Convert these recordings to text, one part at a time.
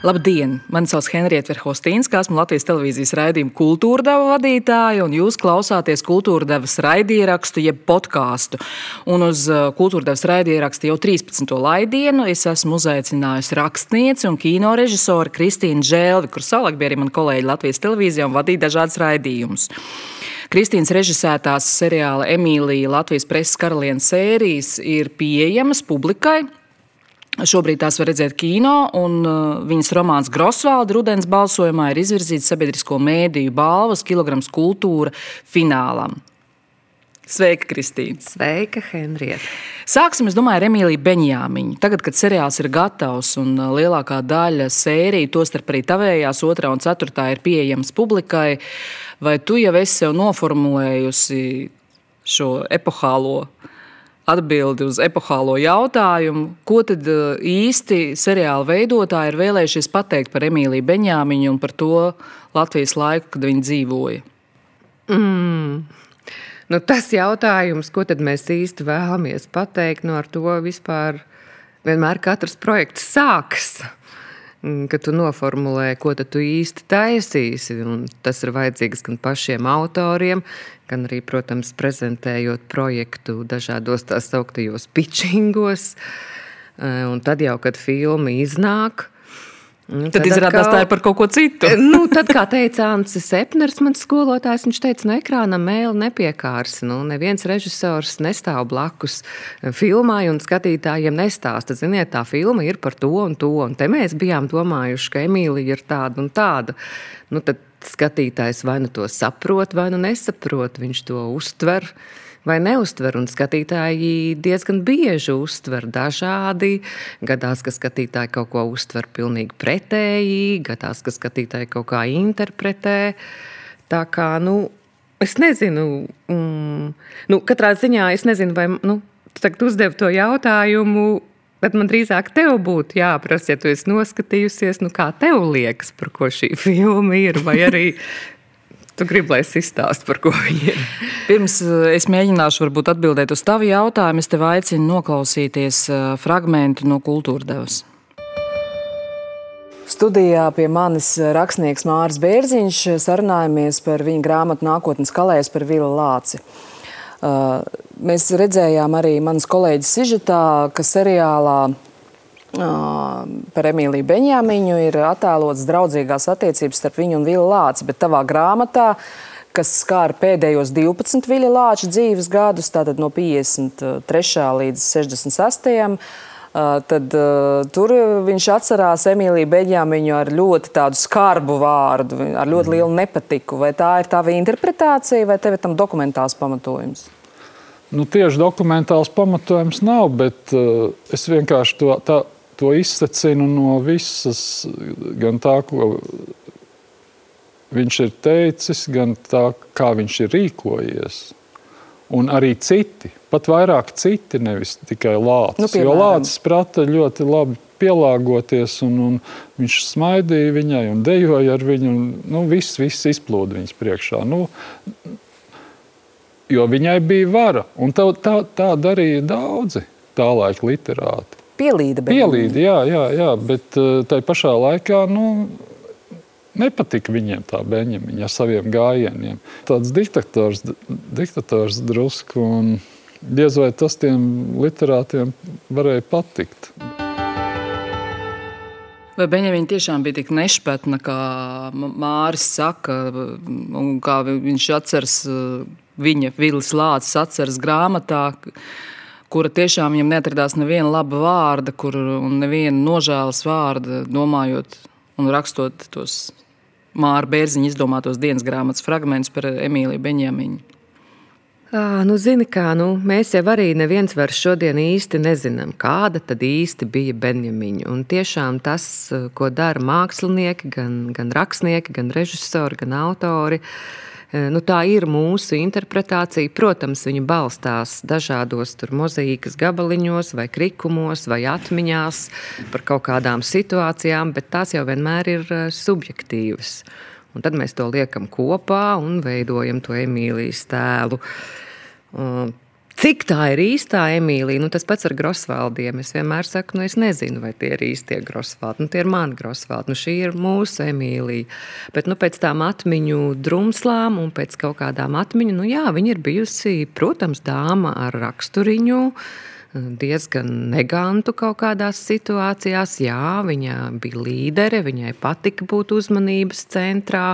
Labdien! Mani sauc Henrieta Verhostīnska, esmu Latvijas televīzijas raidījuma kultūra deva vadītāja, un jūs klausāties kultūra devas raidierakstu, jeb podkāstu. Un uz uh, kultūra devas raidierakstu jau 13. laidienu es esmu uzaicinājusi rakstnieci un kino režisori Kristīnu Žēlvi, kur savulaik bija arī mani kolēģi Latvijas televīzijā un vadīja dažādas raidījumus. Kristīnas režisētās seriāla Emīlija Latvijas preses karalienes sērijas ir pieejamas publikai. Šobrīd tās var redzēt kino, un uh, viņas romāns Grosvalda rudens balsojumā ir izvirzīts sabiedrisko mēdīju balvas kilograms kultūra finālam. Sveika, Kristīne! Sveika, Henrieta! Sāksim, es domāju, ar Emīliju Beņāmiņu. Tagad, kad seriāls ir gatavs un uh, lielākā daļa sēriju, tostarp arī tavējās, otrā un ceturtā, ir pieejams publikai, vai tu jau esi sev noformulējusi šo epohālo atbildi uz epohālo jautājumu, ko tad uh, īsti seriāla veidotāji ir vēlējušies pateikt par Emīliju Beņāmiņu un par to Latvijas laiku, kad viņa dzīvoja? Mm. Nu, tas jautājums, ko mēs īsti vēlamies pateikt, no nu, ar to vispār vienmēr katrs projekts sākas. Mm, kad tu noformulē, ko tu īsti taisīsi. Tas ir vajadzīgs gan pašiem autoriem, gan arī, protams, prezentējot projektu dažādos tā sauktajos pitchingos. Eh, un tad jau, kad filma iznāk, tad, tad izrādās, atkal, tā ir par kaut ko citu. nu, tad, kā teica Ancis Sepners, mans skolotājs, viņš teica, no ekrāna mēlī nepiekārs. Nu, neviens režisors nestāv blakus filmai un skatītājiem nestāsta. Ziniet, tā filma ir par to un to. Un te mēs bijām domājuši, ka Emīlija ir tāda un tāda. Nu, tad skatītājs vai nu to saprot, vai nu nesaprot. Viņš to uztver vai neuztver. Un skatītāji diezgan bieži uztver dažādi. Gadās, ka skatītāji kaut ko uztver pilnīgi pretēji, gadās, ka skatītāji kaut kā interpretē. Tā kā, nu, es nezinu, mm, nu, katrā ziņā es nezinu, vai nu, tu uzdevi to jautājumu. Bet man drīzāk te būtu jāprasa, ja tu esi noskatījusies, nu kā tev liekas, par ko šī filma ir. Vai arī Tu gribi, lai es izstāstu, par ko viņi ir. Pirms eh, es mēģināšu varbūt, atbildēt uz tavu jautājumu, es tev aicinu noklausīties eh, fragment no kultūra devas. Studijā pie manis rakstnieks Māris Bērziņš sarunājamies par viņa grāmatu nākotnes kalēs par Vila Lāci. Mēs redzējām arī manas kolēģis Sižetā, ka seriālā par Emīliju Beņāmiņu ir attēlots draudzīgās attiecības starp viņu un Vili Lāci, bet tavā grāmatā, kas skāra pēdējos 12 Vili Lāča dzīves gadus, tātad no 53. līdz 66. Tad tur viņš atcerās Emīliju Beņāmiņu ar ļoti tādu skarbu vārdu, ar ļoti mhm. lielu nepatiku. Vai tā ir tava interpretācija, vai tev ir tam dokumentāls pamatojums? Nu, tieši dokumentāls pamatojums nav, bet uh, es vienkārši to tā to izsacinu no visas, gan tā, ko viņš ir teicis, gan tā, kā viņš ir rīkojies. Un arī citi, pat vairāk citi, nevis tikai Lācis. Nu, jo Lācis prata ļoti labi pielāgoties, un, un viņš smaidīja viņai un dejoja ar viņu. Un, nu, viss, viss izplūda viņas priekšā. Nu, jo viņai bija vara, un tā, tā, tā darīja daudzi tā laika literāti pielīda. Pielīda, jā, jā, jā, bet uh, tai pašā laikā nu, nepatika viņiem tā Benjamina ar saviem gājieniem. Tāds diktators, diktators drusku, un diez vai tas tiem literātiem varēja patikt. Vai Benjamīna tiešām bija tik nešpatna, kā Māris saka, un kā viņš atceras uh, viņa Vilis Lācis atceras grāmatā, kura tiešām viņam neatradās neviena laba vārda, kur, neviena nožēlas vārda, domājot un rakstot tos Māra Bērziņa izdomātos dienas grāmatas fragmentus par Emīliju Beņēmiņu. À, nu, zini, kā nu, mēs jau arī neviens vairs šodien īsti nezinām, kāda tad īsti bija Benjamīna. Un tiešām tas, ko dara mākslinieki, gan, gan rakstnieki, gan režisori, gan autori, uh, nu, tā ir mūsu interpretācija. Protams, viņa balstās dažādos mozaīkas gabaliņos, vai krikumos, vai atmiņās par kaut kādām situācijām, bet tās jau vienmēr ir subjektīvas. Un tad mēs to liekam kopā un veidojam to Emīlijas tēlu. Cik tā ir īstā Emīlija? Nu, tas pats ar Grosvaldiem. Es vienmēr saku, nu, es nezinu, vai tie ir īstie Grosvaldi. Nu, tie ir mani Grosvaldi. Nu, šī ir mūsu Emīlija. Bet nu, pēc tām atmiņu drumslām un pēc kaut kādām atmiņu, nu, jā, viņa ir bijusi, protams, dāma ar raksturiņu diezgan negantu kaut kādās situācijās. Jā, viņa bija līdere, viņai patika būt uzmanības centrā.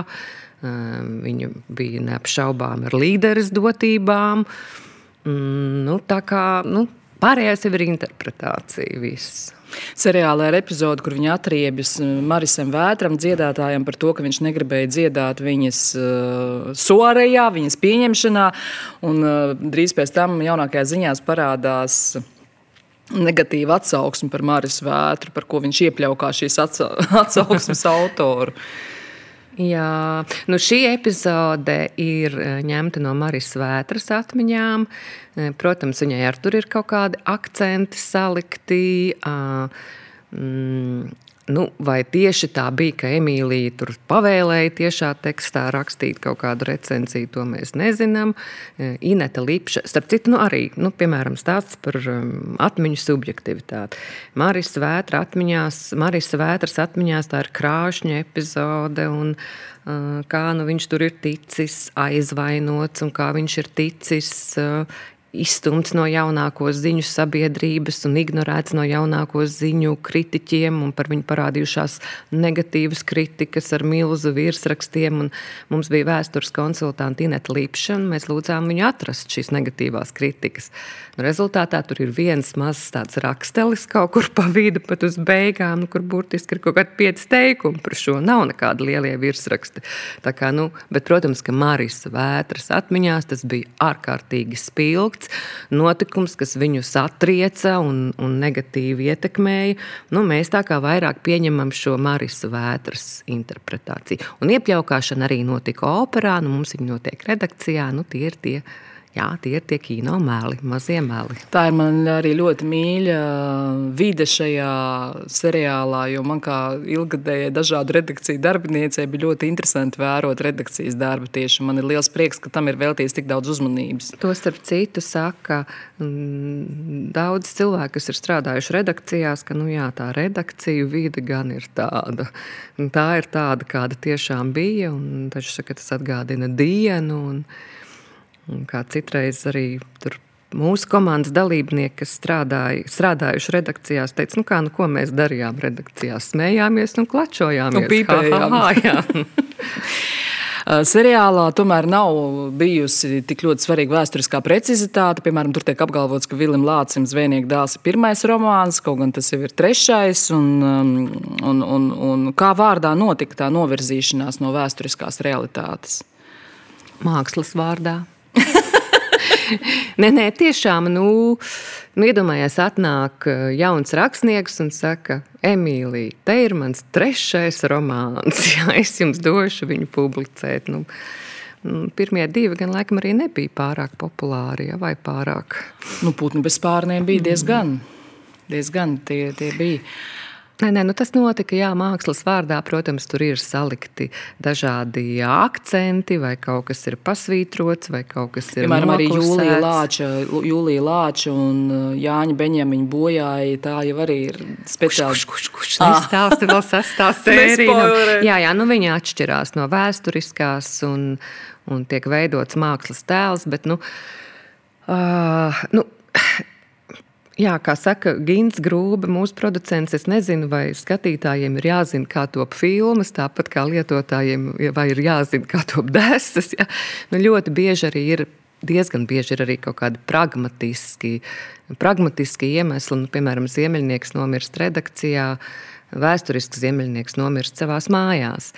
Viņa bija neapšaubām ar līderes dotībām. Mm, nu, tā kā nu, pārējais jau ir interpretācija. Viss. Seriālā ir epizode, kur viņa atriebjas uh, Marisam Vētram, dziedātājam, par to, ka viņš negribēja dziedāt viņas uh, soarejā, viņas pieņemšanā. Un, uh, drīz pēc tam jaunākajās ziņās parādās negatīva atsauksme par Marisu Vētru, par ko viņš iepļaukā šīs atsauksmes autoru. Jā, nu šī epizode ir eh, ņemta no Marijas Vētras atmiņām. Eh, protams, viņai ar tur ir kaut kādi akcenti salikti. Mm, Nu, vai tieši tā bija, ka Emīlija tur pavēlēja tiešā tekstā rakstīt kaut kādu recenziju, to mēs nezinām. E, Ineta Lipša, starp citu, nu arī, nu, piemēram, stāsts par um, atmiņu subjektivitāti. Marijas Vētra atmiņās, Marijas Vētras atmiņās tā ir krāšņa epizode un uh, kā nu, viņš tur ir ticis aizvainots un kā viņš ir ticis uh, izstumts no jaunākos ziņu sabiedrības un ignorēts no jaunāko ziņu kritiķiem un par viņu parādījušās negatīvas kritikas ar milzu virsrakstiem. Un mums bija vēstures konsultante Ineta Līpšana. Mēs lūdzām viņu atrast šīs negatīvās kritikas. Rezultātā tur ir viens mazs tāds rakstelis kaut kur pa vidu, pat uz beigām, nu, kur burtiski ir kaut kādi pieci teikumi par šo. Nav nekāda lielie virsraksti. Kā, nu, bet, protams, ka Marijas vētras atmiņās tas bija ārkārtīgi spilgts notikums, kas viņu satrieca un, un negatīvi ietekmēja. Nu, mēs tā kā vairāk pieņemam šo Marijas vētras interpretāciju. Un iepļaukšana arī notika operā, nu, mums viņa notiek redakcijā, nu, tie ir tie Jā, tie ir tie kino mēli, mazie mēli. Tā ir man arī ļoti mīļa vide šajā seriālā, jo man kā ilgadējai dažādu redakciju darbiniecei bija ļoti interesanti vērot redakcijas darbu. Tieši man ir liels prieks, ka tam ir veltīts tik daudz uzmanības. To starp citu saka mm, daudz cilvēku, kas ir strādājuši redakcijās, ka nu, jā, tā redakciju vide gan ir tāda. Tā ir tāda, kāda tiešām bija, daži saka, tas atgādina dienu. Un, Un kā citreiz arī tur mūsu komandas dalībnieki, kas strādāja, strādājuši redakcijās, teica, nu kā, nu ko mēs darījām redakcijās? Smējāmies un klačojāmies. Un pīpējām. Ha, ha, ha, Seriālā tomēr nav bijusi tik ļoti svarīga vēsturiskā precizitāte. Piemēram, tur tiek apgalvots, ka Vilim Lācim Zvēnieku dēls ir pirmais romāns, kaut gan tas jau ir trešais. Un, um, un, un, un kā vārdā notika tā novirzīšanās no vēsturiskās realitātes? Mākslas vārdā. nē, nē, tiešām, nu, nu iedomājieties, atnāk eh, jauns rakstnieks un saka, Emīlija, te ir mans trešais romāns, ja es jums došu viņu publicēt. Nu, nu Pirmie divi gan laikam arī nebija pārāk populāri, ja, vai pārāk. Nu, putni bez pārniem bija diezgan. Diezgan tie, tie bija. Nē, nē, nu tas notika, jā, mākslas vārdā, protams, tur ir salikti dažādi akcenti, vai kaut kas ir pasvītrots, vai kaut kas ir Piemēram, arī Jūlija Lāča, Jūlija Lāča un uh, Jāņa Beņemiņa bojāja, tā jau arī ir speciāli. Kurš, kurš, kurš ah. nestāsta vēl sastā sērija? Nu, jā, jā, nu viņa atšķirās no vēsturiskās un, un tiek veidots mākslas tēls, bet, nu, uh, nu Jā, kā saka Gins Grūba, mūsu producents, es nezinu, vai skatītājiem ir jāzina, kā top filmas, tāpat kā lietotājiem, vai ir jāzina, kā top desas. Ja? Nu, ļoti bieži arī ir. Diezgan bieži ir arī kaut kādi pragmatiski, pragmatiski iemesli. Nu, piemēram, ziemeļnieks nomirst redakcijā, vēsturisks ziemeļnieks nomirst savā mājās.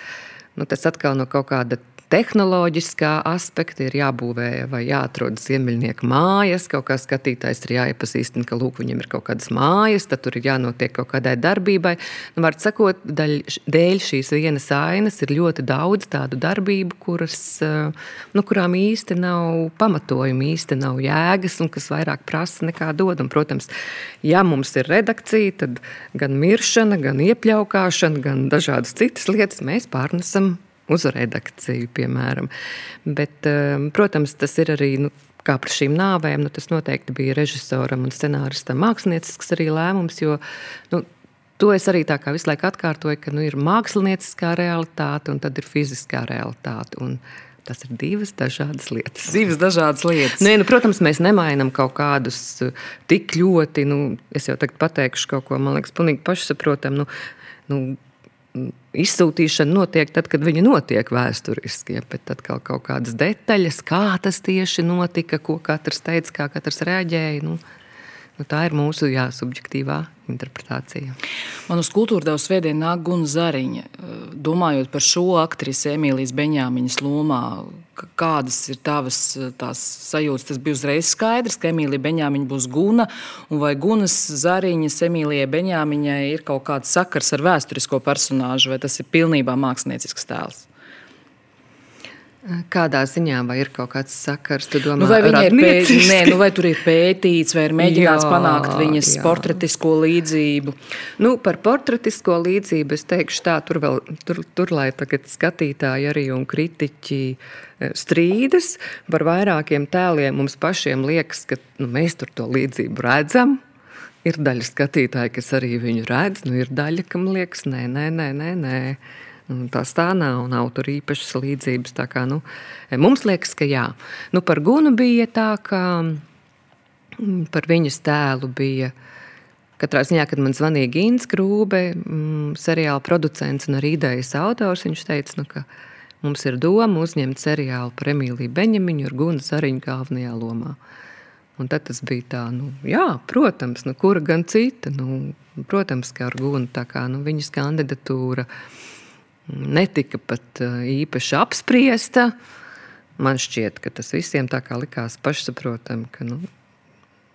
Nu, tas atkal no kaut kāda tehnoloģiskā aspekta ir jābūvē vai jāatrod ziemeļnieku mājas. Kaut kā skatītājs ir jāiepazīstina, ka lūk, viņam ir kaut kādas mājas, tad tur ir jānotiek kaut kādai darbībai. Nu, var sakot, daļ, dēļ šīs vienas ainas ir ļoti daudz tādu darbību, kuras, eh, nu, kurām īsti nav pamatojumi, īsti nav jēgas un kas vairāk prasa nekā dod. Un, protams, ja mums ir redakcija, tad gan miršana, gan iepļaukšana, gan dažādas citas lietas mēs pārnesam uz redakciju, piemēram. Bet, ehm, protams, tas ir arī nu, kā par šīm nāvēm, nu, tas noteikti bija režisoram un scenāristam māksliniecisks arī lēmums. Jo, nu, To es arī tā kā visu laiku atkārtoju, ka nu, ir mākslinieckā realitāte un tad ir fiziskā realitāte. Un tas ir divas dažādas lietas. Divas dažādas lietas. Nē, nu, protams, mēs nemainām kaut kādus uh, tik ļoti, nu, es jau tagad pateikšu kaut ko, man liekas, pilnīgi pašsaprotamu. Nu, nu, Izsūtīšana notiek tad, kad viņa notiek vēsturiski, ja, bet tad kaut, kaut kādas detaļas, kā tas tieši notika, ko katrs teica, kā katrs reaģēja. Nu, nu, tā ir mūsu jā, subjektīvā interpretācija. Man uz kultūra devas svētdienā nāk Guna Zariņa. Domājot par šo aktrisi Emīlijas Beņāmiņas lomā, kādas ir tavas sajūtas? Tas bija uzreiz skaidrs, ka Emīlija Beņāmiņa būs Guna, un vai Gunas Zariņas Emīlijai Beņāmiņai ir kaut kāds sakars ar vēsturisko personāžu, vai tas ir pilnībā māksliniecisks tēls? Kādā ziņā vai ir kaut kāds sakars? Domā, nu, vai, ir pēt, nē, nu, vai tur ir pētīts, vai ir mēģināts jā, panākt viņas jā. portretisko līdzību? Nu, par portretisko līdzību es teikšu tā, tur vēl, tur, tur lai tagad skatītāji arī un kritiķi e, strīdas par vairākiem tēliem. Mums pašiem liekas, ka nu, mēs tur to līdzību redzam. Ir daļa skatītāji, kas arī viņu redz, nu ir daļa, kam liekas, nē, nē, nē, nē. nē. Tas tā nav, nav tur īpašas līdzības. Kā, nu, mums liekas, ka jā. Nu, par Gunu bija tā, ka mm, par viņas tēlu bija. Katrā ziņā, kad man zvanīja Gins Krūbe, mm, seriāla producents un arī idejas autors, viņš teica, nu, ka mums ir doma uzņemt seriālu par Emīliju Beņemiņu ar Gunu Zariņu galvenajā lomā. Un tad tas bija tā, nu, jā, protams, nu, kura gan cita. Nu, protams, ka ar Gunu tā kā nu, viņas kandidatūra ir netika pat eh, īpaši apspriesta. Man šķiet, ka tas visiem tā kā likās pašsaprotami, ka nu,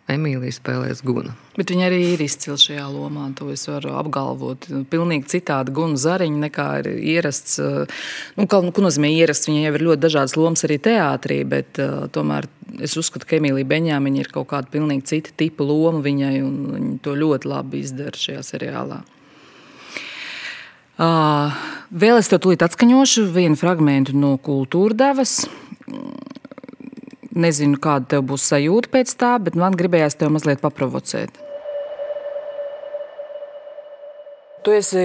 Emīlija spēlēs gunu. Bet viņa arī ir izcila šajā lomā. To es varu apgalvot. Pilnīgi citādi gunu zariņa nekā ir ierasts. Eh, nu, nu, ko nozīmē ierasts? Viņai jau ir ļoti dažādas lomas arī teātrī, bet uh, tomēr es uzskatu, ka Emīlija Beņāmiņa ir kaut kāda pilnīgi cita tipa loma viņai, un viņa to ļoti labi izdara šajā seriālā. Uh, vēl es tev tūlīt atskaņošu vienu fragment no kultūra devas. Nezinu, kāda tev būs sajūta pēc tā, bet man gribējās tevi mazliet paprovocēt. Tu esi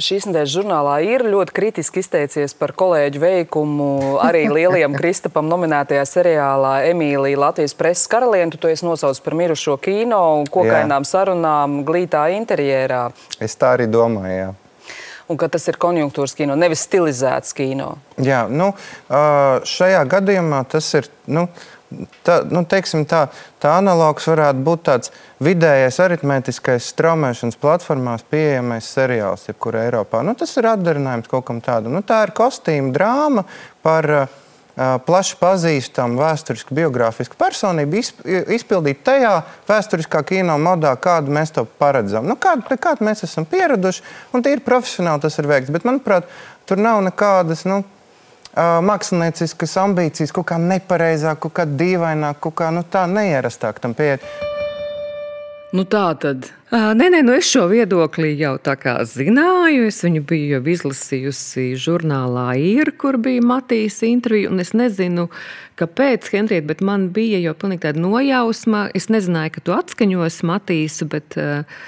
šīs nedēļas žurnālā ir ļoti kritiski izteicies par kolēģu veikumu arī lielajam Kristapam nominētajā seriālā Emīlija Latvijas preses karaliene. Tu esi nosaucis par mirušo kino un kokainām Jā. sarunām glītā interjerā. Es tā arī domāju. Jā un ka tas ir konjunktūras kino, nevis stilizēts kino. Jā, nu, šajā gadījumā tas ir. Nu, Tā, nu, tā, tā analogs varētu būt tāds vidējais aritmētiskais straumēšanas platformās pieejamais seriāls, jebkurā Eiropā. Nu, tas ir atdarinājums kaut kam tādam. Nu, tā ir kostīma drāma par uh, plaši pazīstama vēsturiska biogrāfiska personība izpildīt tajā vēsturiskā kino modā, kādu mēs to paredzam. Nu, kādu, pie kāda mēs esam pieraduši, un tīri profesionāli tas ir veikts. Bet, manuprāt, tur nav nekādas. Nu, Mākslinieciskas ambīcijas, kaut kā nepareizāk, kaut kā dīvaināk, kaut kā nu, tā neierastāk tam pieiet. Nu, tā tad. Nē, nē, nu es šo viedokli jau tā kā zināju. Es viņu biju izlasījusi žurnālā īra, kur bija Matīs intervija. Es nezinu, kāpēc, Henrieta, bet man bija jau pilnīgi tāda nojausma. Es nezināju, ka tu atskaņosi Matīsu, bet uh,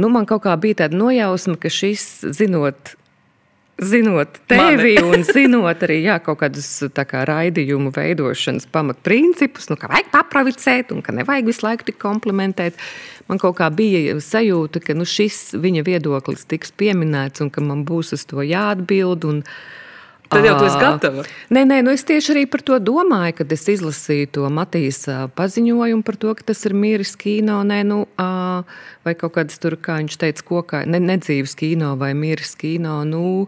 nu, man kaut kā bija tāda nojausma, ka šis, zinot zinot tevi un zinot arī jā, kaut kādus kā, raidījumu veidošanas pamatprincipus, nu, ka vajag papravicēt un ka nevajag visu laiku tik komplimentēt. Man kaut kā bija sajūta, ka nu, šis viņa viedoklis tiks pieminēts un ka man būs uz to jāatbild. Un, Tad jau tas ir gatava. Nē, nē, nu es tieši arī par to domāju, kad es izlasīju to Matīs paziņojumu par to, ka tas ir miris kino. Nē, nu, vai kaut kādas tur, kā viņš teica, kokā, ne, nedzīves kino vai miris kino. Nu,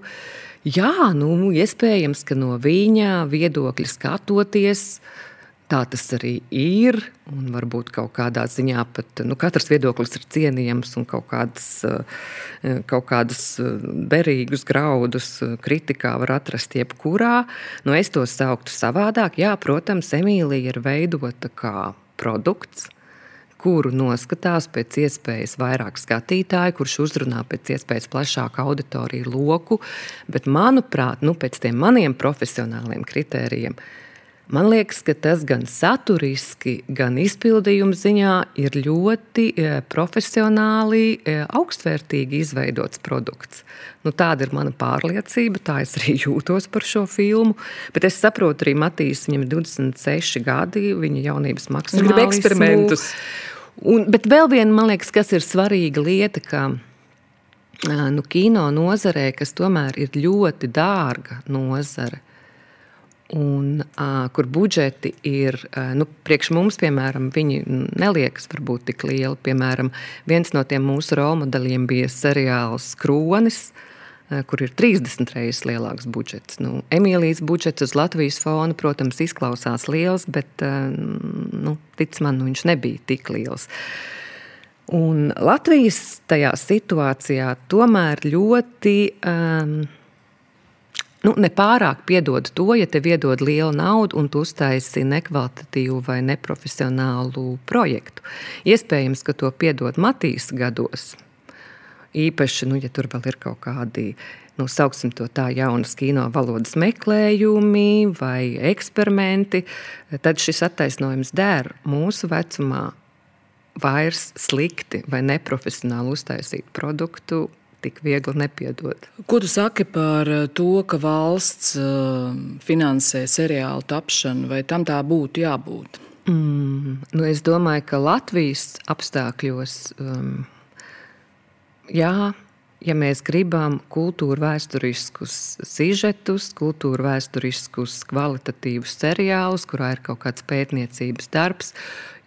jā, nu, iespējams, ka no viņa viedokļa skatoties. Tā tas arī ir. Un varbūt kaut kādā ziņā pat nu, katrs viedoklis ir cienījams un kaut kādas, eh, kaut kādas eh, derīgus graudus eh, kritikā var atrast jebkurā. Nu, es to sauktu savādāk. Jā, protams, Emīlija ir veidota kā produkts kuru noskatās pēc iespējas vairāk skatītāju, kurš uzrunā pēc iespējas plašāku auditoriju loku. Bet, manuprāt, nu, pēc tiem maniem profesionāliem kritērijiem, Man liekas, ka tas gan saturiski, gan izpildījuma ziņā ir ļoti e, profesionāli, e, augstvērtīgi izveidots produkts. Nu, tāda ir mana pārliecība, tā es arī jūtos par šo filmu. Bet es saprotu, arī Matīs, viņam ir 26 gadi, viņa jaunības maksimālismu. Viņš grib eksperimentus. Un, bet vēl viena, man liekas, kas ir svarīga lieta, ka nu, kino nozarē, kas tomēr ir ļoti dārga nozare, un uh, kur budžeti ir, uh, nu, priekš mums, piemēram, viņi neliekas varbūt tik lieli. Piemēram, viens no tiem mūsu rolmodeļiem bija seriāls Kronis. Uh, kur ir 30 reizes lielāks budžets. Nu, Emīlijas budžets uz Latvijas fona, protams, izklausās liels, bet uh, nu, tic man, nu, viņš nebija tik liels. Un Latvijas tajā situācijā tomēr ļoti um, nu, nepārāk piedod to, ja tev iedod lielu naudu un tu uztaisi nekvalitatīvu vai neprofesionālu projektu. Iespējams, ka to piedod Matīs gados. Īpaši, nu, ja tur vēl ir kaut kādi, nu, sauksim to tā, jaunas kino valodas meklējumi vai eksperimenti, tad šis attaisnojums der mūsu vecumā vairs slikti vai neprofesionāli uztaisīt produktu tik viegli nepiedod. Ko tu saki par eh, to, ka valsts uh, finansē seriālu tapšanu, vai tam tā būtu jābūt? Mm, nu es domāju, ka Latvijas apstākļos, um, jā, ja mēs gribam kultūra vēsturiskus sižetus, kultūra vēsturiskus kvalitatīvus seriālus, kurā ir kaut kāds pētniecības darbs,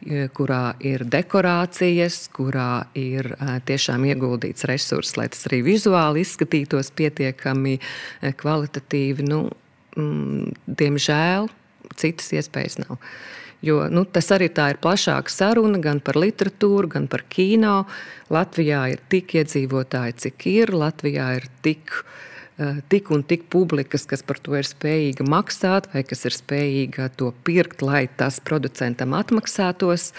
E, kurā ir dekorācijas, kurā ir e, tiešām ieguldīts resurss, lai tas arī vizuāli izskatītos pietiekami e, kvalitatīvi. Nu, mm, diemžēl citas iespējas nav. Jo, nu, tas arī ir plašāka saruna gan par literatūru, gan par kino. Latvijā ir tik iedzīvotāji, cik ir. Latvijā ir tik Eh, tik un tik publikas, kas par to ir spējīga maksāt, vai kas ir spējīga to pirkt, lai tas producentam atmaksātos.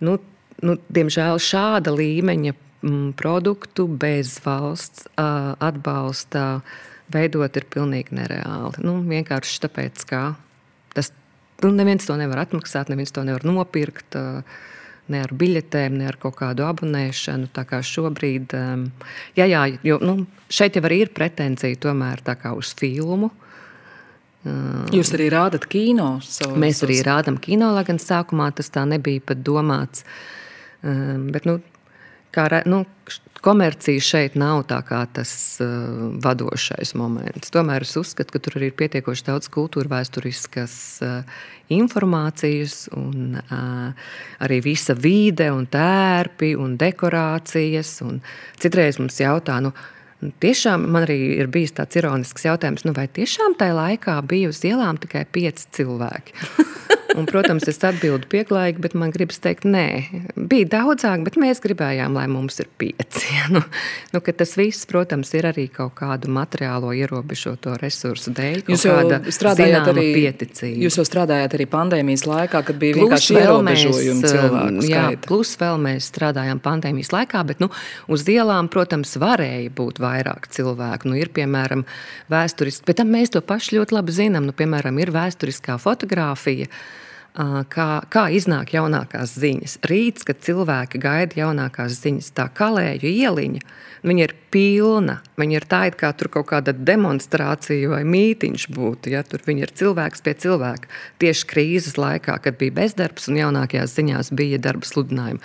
Nu, nu, diemžēl šāda līmeņa mm, produktu bez valsts atbalsta veidot ir pilnīgi nereāli. Nu, vienkārši tāpēc, ka tas nu, neviens to nevar atmaksāt, neviens to nevar nopirkt. Uh, ne ar biļetēm, ne ar kaut kādu abonēšanu. Tā kā šobrīd, um, jā, jā, jo nu, šeit jau arī ir pretenzija tomēr uz filmu. Um, Jūs arī rādat kino? Savos, mēs arī rādām kino, lai gan sākumā tas tā nebija pat domāts. Um, bet, nu, kā, nu, komercija šeit nav tas uh, vadošais moments. Tomēr es uzskatu, ka tur arī ir pietiekoši daudz kultūra vēsturiskas uh, informācijas, un uh, arī visa vide, un tērpi un dekorācijas. Un citreiz mums jautā, nu, Tiešām man arī ir bijis tāds ironisks jautājums, nu vai tiešām tajā laikā bija uz ielām tikai pieci cilvēki? Un, protams, es atbildu pieklājīgi, bet man gribas teikt, nē, bija daudzāk, bet mēs gribējām, lai mums ir pieci. nu, nu, tas viss, protams, ir arī kaut kādu materiālo ierobežoto resursu dēļ. Jūs jau strādājāt arī pieticīgi. Jūs jau strādājāt arī pandēmijas laikā, kad bija plus vienkārši ierobežojumi um, cilvēku skaita. Jā, plus vēl mēs strādājām pandēmijas laikā, bet nu, uz ielām, protams, varēja būt vairāk cilvēku. Nu, ir, piemēram, vēsturiski, bet mēs to paši ļoti labi zinām. Nu, piemēram, ir vēsturiskā fotografija kā, kā iznāk jaunākās ziņas. Rīts, kad cilvēki gaida jaunākās ziņas, tā kalēju ieliņa, viņa ir pilna. Viņa ir tā, it kā tur kaut kāda demonstrācija vai mītīņš būtu. Ja? Tur viņi ir cilvēks pie cilvēka. Tieši krīzes laikā, kad bija bezdarbs un jaunākajās ziņās bija darba sludinājumi.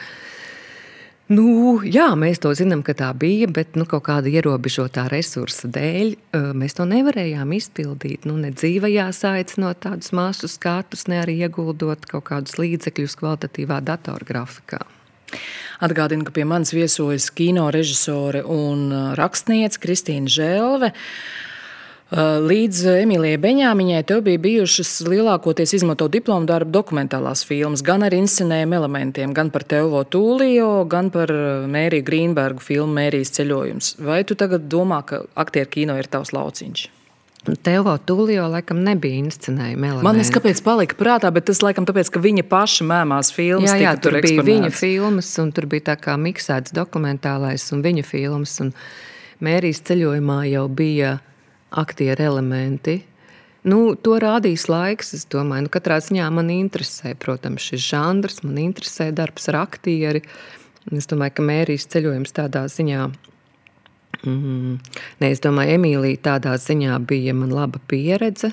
Nu, jā, mēs to zinām, ka tā bija, bet nu, kaut kāda ierobežotā resursa dēļ mēs to nevarējām izpildīt. Nu, ne dzīvajās aicinot tādus masu skatus, ne arī ieguldot kaut kādus līdzekļus kvalitatīvā datorgrafikā. Atgādinu, ka pie manis viesojas kino režisore un rakstniece Kristīna Žēlve. Uh, līdz Emilijai Beņāmiņai tev bija bijušas lielākoties izmanto diplomu darbu dokumentālās filmas, gan ar inscenējumu elementiem, gan par Teovo Tūlio, gan par uh, Mēriju Grīnbergu filmu Mērijas ceļojums. Vai tu tagad domā, ka aktieru kino ir tavs lauciņš? Tevo Tūlio laikam nebija inscenējuma elements. Man liekas, kāpēc palika prātā, bet tas laikam tāpēc, ka viņa paša mēmās filmas. Jā, jā tur, tur bija eksponēts. viņa filmas, un tur bija tā kā miksēts dokumentālais un viņa filmas. Un Mērijas ceļojumā jau bija aktieru elementi. Nu, to rādīs laiks. Es domāju, nu, katrā ziņā man interesē, protams, šis žanrs, man interesē darbs ar aktieri. Es domāju, ka Mērijas ceļojums tādā ziņā. Mm, ne, es domāju, Emīlija tādā ziņā bija man laba pieredze,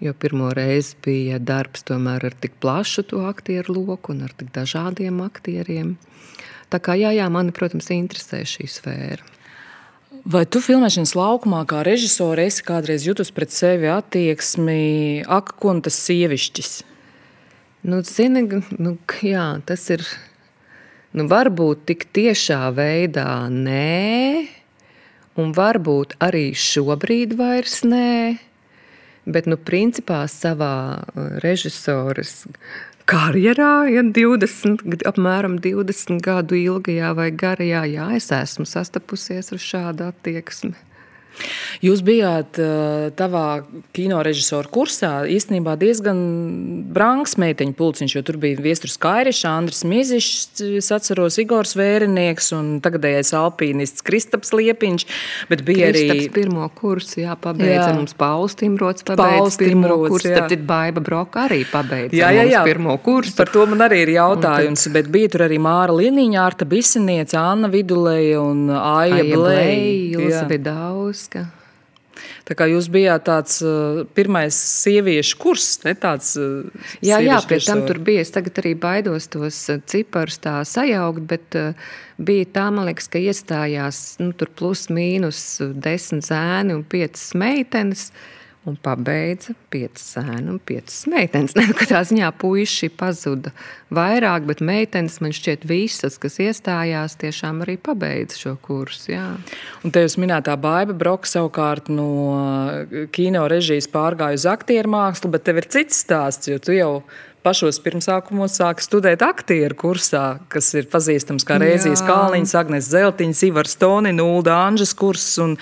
jo pirmo reizi bija darbs tomēr ar tik plašu to aktieru loku un ar tik dažādiem aktieriem. Tā kā jā, jā mani, protams, interesē šī sfēra. Vai tu filmēšanas laukumā, kā režisore, esi kādreiz jutusi pret sevi attieksmi, ak, un tas sievišķis? Nu, zini, nu, jā, tas ir. Nu, varbūt tik tiešā veidā nē, un varbūt arī šobrīd vairs nē. Bet, nu, principā savā uh, režisoras karjerā, ja 20, apmēram 20 gadu ilgajā vai garajā, jā, es esmu sastapusies ar šādu attieksmi. Jūs bijāt uh, tavā kino režisora kursā īstenībā diezgan brangs meiteņu pulciņš, jo tur bija Viestures Kairišs, Andris Mizišs, es atceros Igors Vērinieks un tagadējais alpīnists Kristaps Liepiņš, bet bija Kristaps arī... pirmo kursu, jā, pabeidza jā. mums Pauls Timrots, pabeidza pirmo Timrots, kursu, jā. tad Baiba Broka arī pabeidza jā, jā, jā. pirmo kursu. Par to man arī ir jautājums, tad... bet bija tur arī Māra Liniņa, Arta Bisiniece, Anna Viduleja un Aija, Aija Blei. Ilsa Vidaus. Ka... Tā kā jūs bijāt tāds uh, pirmais sieviešu kurs, ne tāds uh, - jā, jā, pie tam tur bija. Es tagad arī baidos tos ciparus tā sajaukt, bet uh, bija tā, man liekas, ka iestājās nu, tur plus mīnus desmit zēni un piecas meitenes. Uh, un pabeidza piecas sēnu un piecas meitenes. Ne, katrā ziņā puiši pazuda vairāk, bet meitenes man šķiet visas, kas iestājās, tiešām arī pabeidza šo kursu. Jā. Un te jūs minētā Baiba Broka savukārt no kino režijas pārgāja uz aktieru mākslu, bet tev ir cits stāsts, jo tu jau pašos pirmsākumos sāka studēt aktieru kursā, kas ir pazīstams kā Rēzijas Kalniņas, Agnes Zeltiņas, Ivars Toni, Nulda Anžas kurs. Un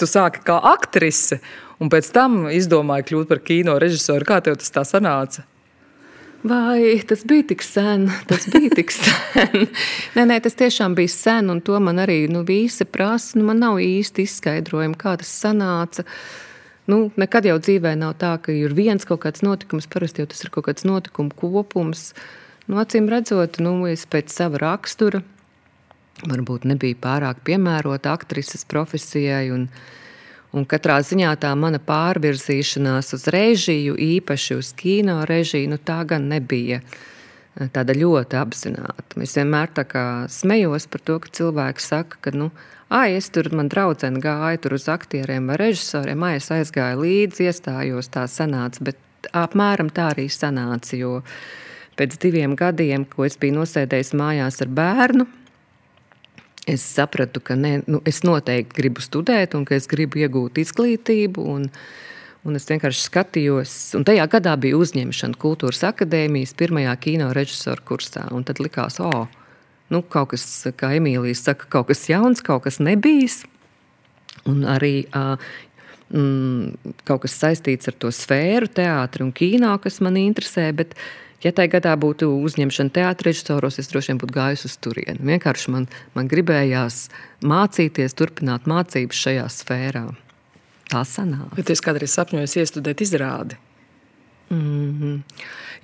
tu sāki kā aktrise un pēc tam izdomāji kļūt par kino režisoru. Kā tev tas tā sanāca? Vai tas bija tik sen? Tas bija tik sen. nē, nē, tas tiešām bija sen, un to man arī nu, visi prasa. Nu, man nav īsti izskaidrojumi, kā tas sanāca. Nu, nekad jau dzīvē nav tā, ka ir viens kaut kāds notikums, parasti jau tas ir kaut kāds notikumu kopums. Nu, acīm redzot, nu, es pēc sava rakstura varbūt nebija pārāk piemērota aktrises profesijai. Un, uh, Un katrā ziņā tā mana pārvirzīšanās uz režiju, īpaši uz kino režiju, nu, tā gan nebija eh, tāda ļoti apzināta. Es vienmēr smējos par to, ka cilvēki saka, ka, nu, ai, es tur, man draudzene gāja tur uz aktieriem vai režisoriem, ai, es aizgāju līdzi, iestājos, tā sanāca, bet apmēram tā arī sanāca, jo pēc diviem gadiem, ko es biju nosēdējis mājās ar bērnu, es sapratu, ka ne, nu, es noteikti gribu studēt un ka es gribu iegūt izglītību. Un, un es vienkārši skatījos, un tajā gadā bija uzņemšana Kultūras akadēmijas pirmajā kino režisora kursā. Tad likās, o, oh, nu, kaut kas, kā Emīlija saka, kaut kas jauns, kaut kas nebijis. Un arī uh, mm, kaut kas saistīts ar to sfēru, teātri un kino, kas man interesē. Bet, Ja tajā gadā būtu uzņemšana teātris režisoros, es droši vien būtu gājis uz turieni. Vienkārši man, man gribējās mācīties, turpināt mācības šajā sfērā. Tā sanāk. Bet es kādreiz sapņoju iestudēt izrādi. Mm -hmm.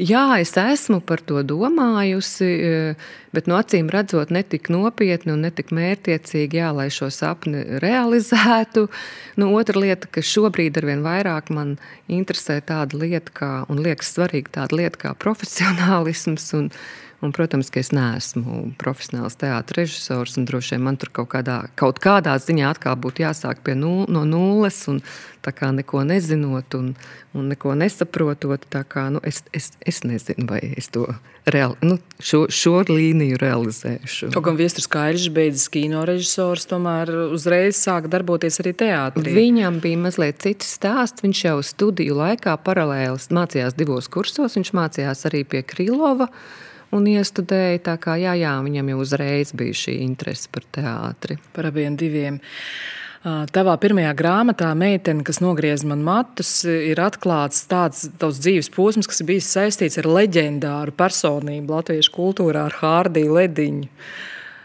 Jā, es esmu par to domājusi, e, bet no acīm redzot, ne tik nopietni un ne tik mērķiecīgi, jā, lai šo sapni realizētu. Nu, otra lieta, ka šobrīd ar vien vairāk man interesē tāda lieta, kā, un liekas svarīga tāda lieta kā profesionālisms. Un, Un, protams, ka es neesmu profesionāls teātris režisors, un droši vien man tur kaut kādā, kaut kādā ziņā atkal būtu jāsāk nul, no nulles, un tā kā neko nezinot un, un neko nesaprotot. Kā, nu, es, es, es nezinu, vai es to reali, nu, šo, šo līniju realizēšu. Kaut gan Viestures Kairis beidzas kino režisors, tomēr uzreiz sāka darboties arī teātrī. Viņam bija mazliet cits stāsts. Viņš jau studiju laikā paralēli mācījās divos kursos. Viņš mācījās arī pie Krīlova un iestudēja. Tā kā jā, jā, viņam jau uzreiz bija šī interese par teātri. Par abiem diviem. Tavā pirmajā grāmatā, meitene, kas nogriez man matus, ir atklāts tāds tavs dzīves posms, kas ir bijis saistīts ar leģendāru personību latviešu kultūrā, ar Hārdiju Lediņu.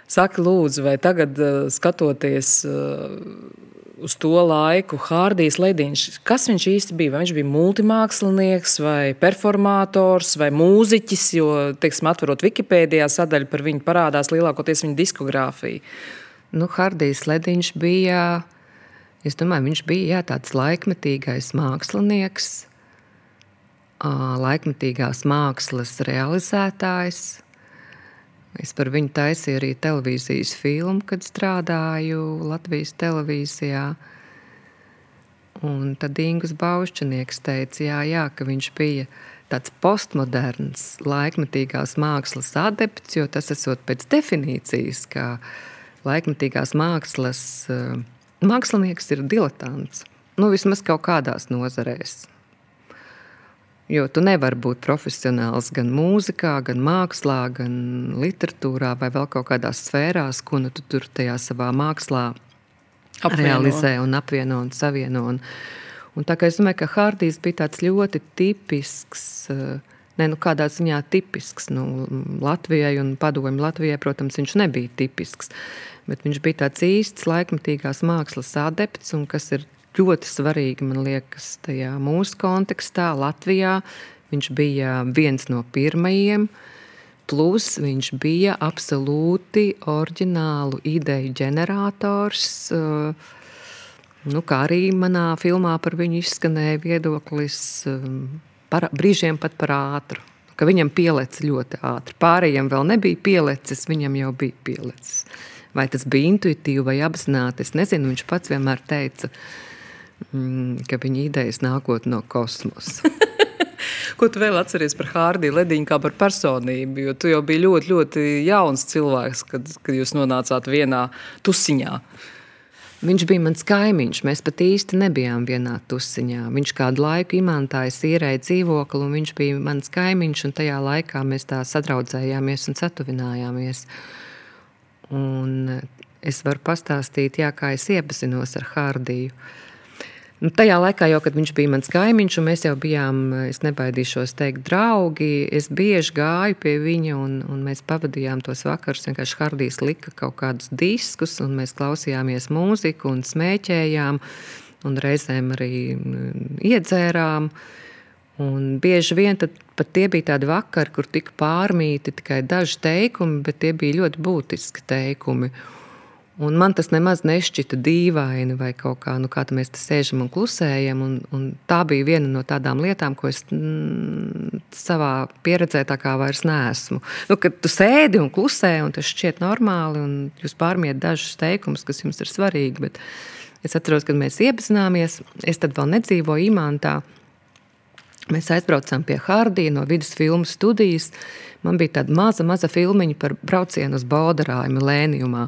Saki, lūdzu, vai tagad skatoties uz to laiku Hārdijs Lediņš. Kas viņš īsti bija? Vai viņš bija multimākslinieks, vai performātors, vai mūziķis? Jo, teiksim, atverot Wikipēdijā sadaļu par viņu, parādās lielākoties viņa diskogrāfija. Nu, Hārdijs Lediņš bija, es domāju, viņš bija jā, tāds laikmetīgais mākslinieks, laikmetīgās mākslas realizētājs Es par viņu taisīju arī televīzijas filmu, kad strādāju Latvijas televīzijā. Un tad Ingūns Baušķinieks teica, jā, jā, ka viņš bija tāds postmoderns, laikmetīgās mākslas adepts, jo tas esot pēc definīcijas, ka laikmetīgās mākslas eh, mākslinieks ir diletants. Nu, vismaz kaut kādās nozarēs. Jo tu nevari būt profesionāls gan mūzikā, gan mākslā, gan literatūrā, vai vēl kaut kādās sfērās, ko nu tu tur tajā savā mākslā apvieno. realizē un apvieno un savieno. Un, un tā kā es domāju, ka Hārdijs bija tāds ļoti tipisks. Eh, ne, nu, kādā ziņā tipisks. Nu, Latvijai un padomju Latvijai, protams, viņš nebija tipisks. Bet viņš bija tāds īsts laikmatīgās mākslas adepts, un kas ir ļoti svarīgi, man liekas, tajā mūsu kontekstā, Latvijā. Viņš bija viens no pirmajiem, plus viņš bija absolūti oriģinālu ideju ģenerators. Eh, nu, kā arī manā filmā par viņu izskanēja viedoklis, eh, par, brīžiem pat par ātru. Ka viņam pielēca ļoti ātri. Pārējiem vēl nebija pielēcis, viņam jau bija pielēcis. Vai tas bija intuitīvi vai apzināti, es nezinu. Viņš pats vienmēr teica, ka mm, ka viņa idejas nākot no kosmosa. Ko tu vēl atceries par Hārdiju Lediņu kā par personību? Jo tu jau biji ļoti, ļoti jauns cilvēks, kad, kad jūs nonācāt vienā tusiņā. Viņš bija mans kaimiņš. Mēs pat īsti nebijām vienā tusiņā. Viņš kādu laiku imantāja īrēja dzīvokli, un viņš bija mans kaimiņš. Tajā laikā mēs tā sadraudzējāmies un satuvinājāmies. Un es varu pastāstīt, jā, kā es iepazinos ar Hārdiju. Nu, tajā laikā, jau, kad viņš bija mans kaimiņš, un mēs jau bijām, es nebaidīšos teikt, draugi, es bieži gāju pie viņa, un, un mēs pavadījām tos vakarus. Vienkārši Hardijs lika kaut kādus diskus, un mēs klausījāmies mūziku un smēķējām, un reizēm arī mm, iedzērām. Un bieži vien pat tie bija tādi vakari, kur tika pārmīti tikai daži teikumi, bet tie bija ļoti būtiski teikumi. Un man tas nemaz nešķita dīvaini, vai kaut kā, nu, kā mēs te sēžam un klusējam. Un, un tā bija viena no tādām lietām, ko es mm, savā pieredzē tā kā vairs neesmu. Nu, kad tu sēdi un klusē, un tas šķiet normāli, un jūs pārmiet dažus teikumus, kas jums ir svarīgi. Bet es atceros, kad mēs iepazināmies, es tad vēl nedzīvoju Imantā. Mēs aizbraucām pie Hārdija no vidus filmu studijas. Man bija tāda maza, maza filmiņa par braucienu uz Baudarāju, Lēnijumā.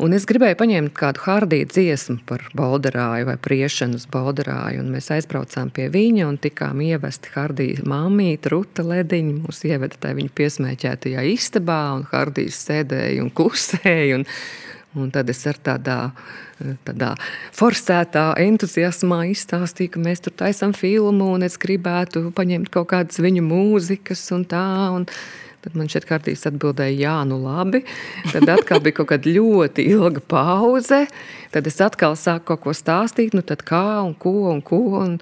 Un es gribēju paņemt kādu hardiju dziesmu par Balderāju vai priešanu uz Balderāju. Mēs aizbraucām pie viņa un tikām ievesti hardijas māmīte, Ruta Lediņa. Mūs ieveda tajā viņa piesmēķētajā istabā, un hardijas sēdēja un klusēja. Un, un tad es ar tādā, tādā forsētā entuziasmā izstāstīju, ka mēs tur taisām filmu, un es gribētu paņemt kaut kādas viņa mūzikas un tā. Un, Tad man šeit kārtīgi atbildēja, jā, nu labi. Tad atkal bija kaut kāda ļoti ilga pauze. Tad es atkal sāku kaut ko stāstīt, nu tad kā un ko un ko. Un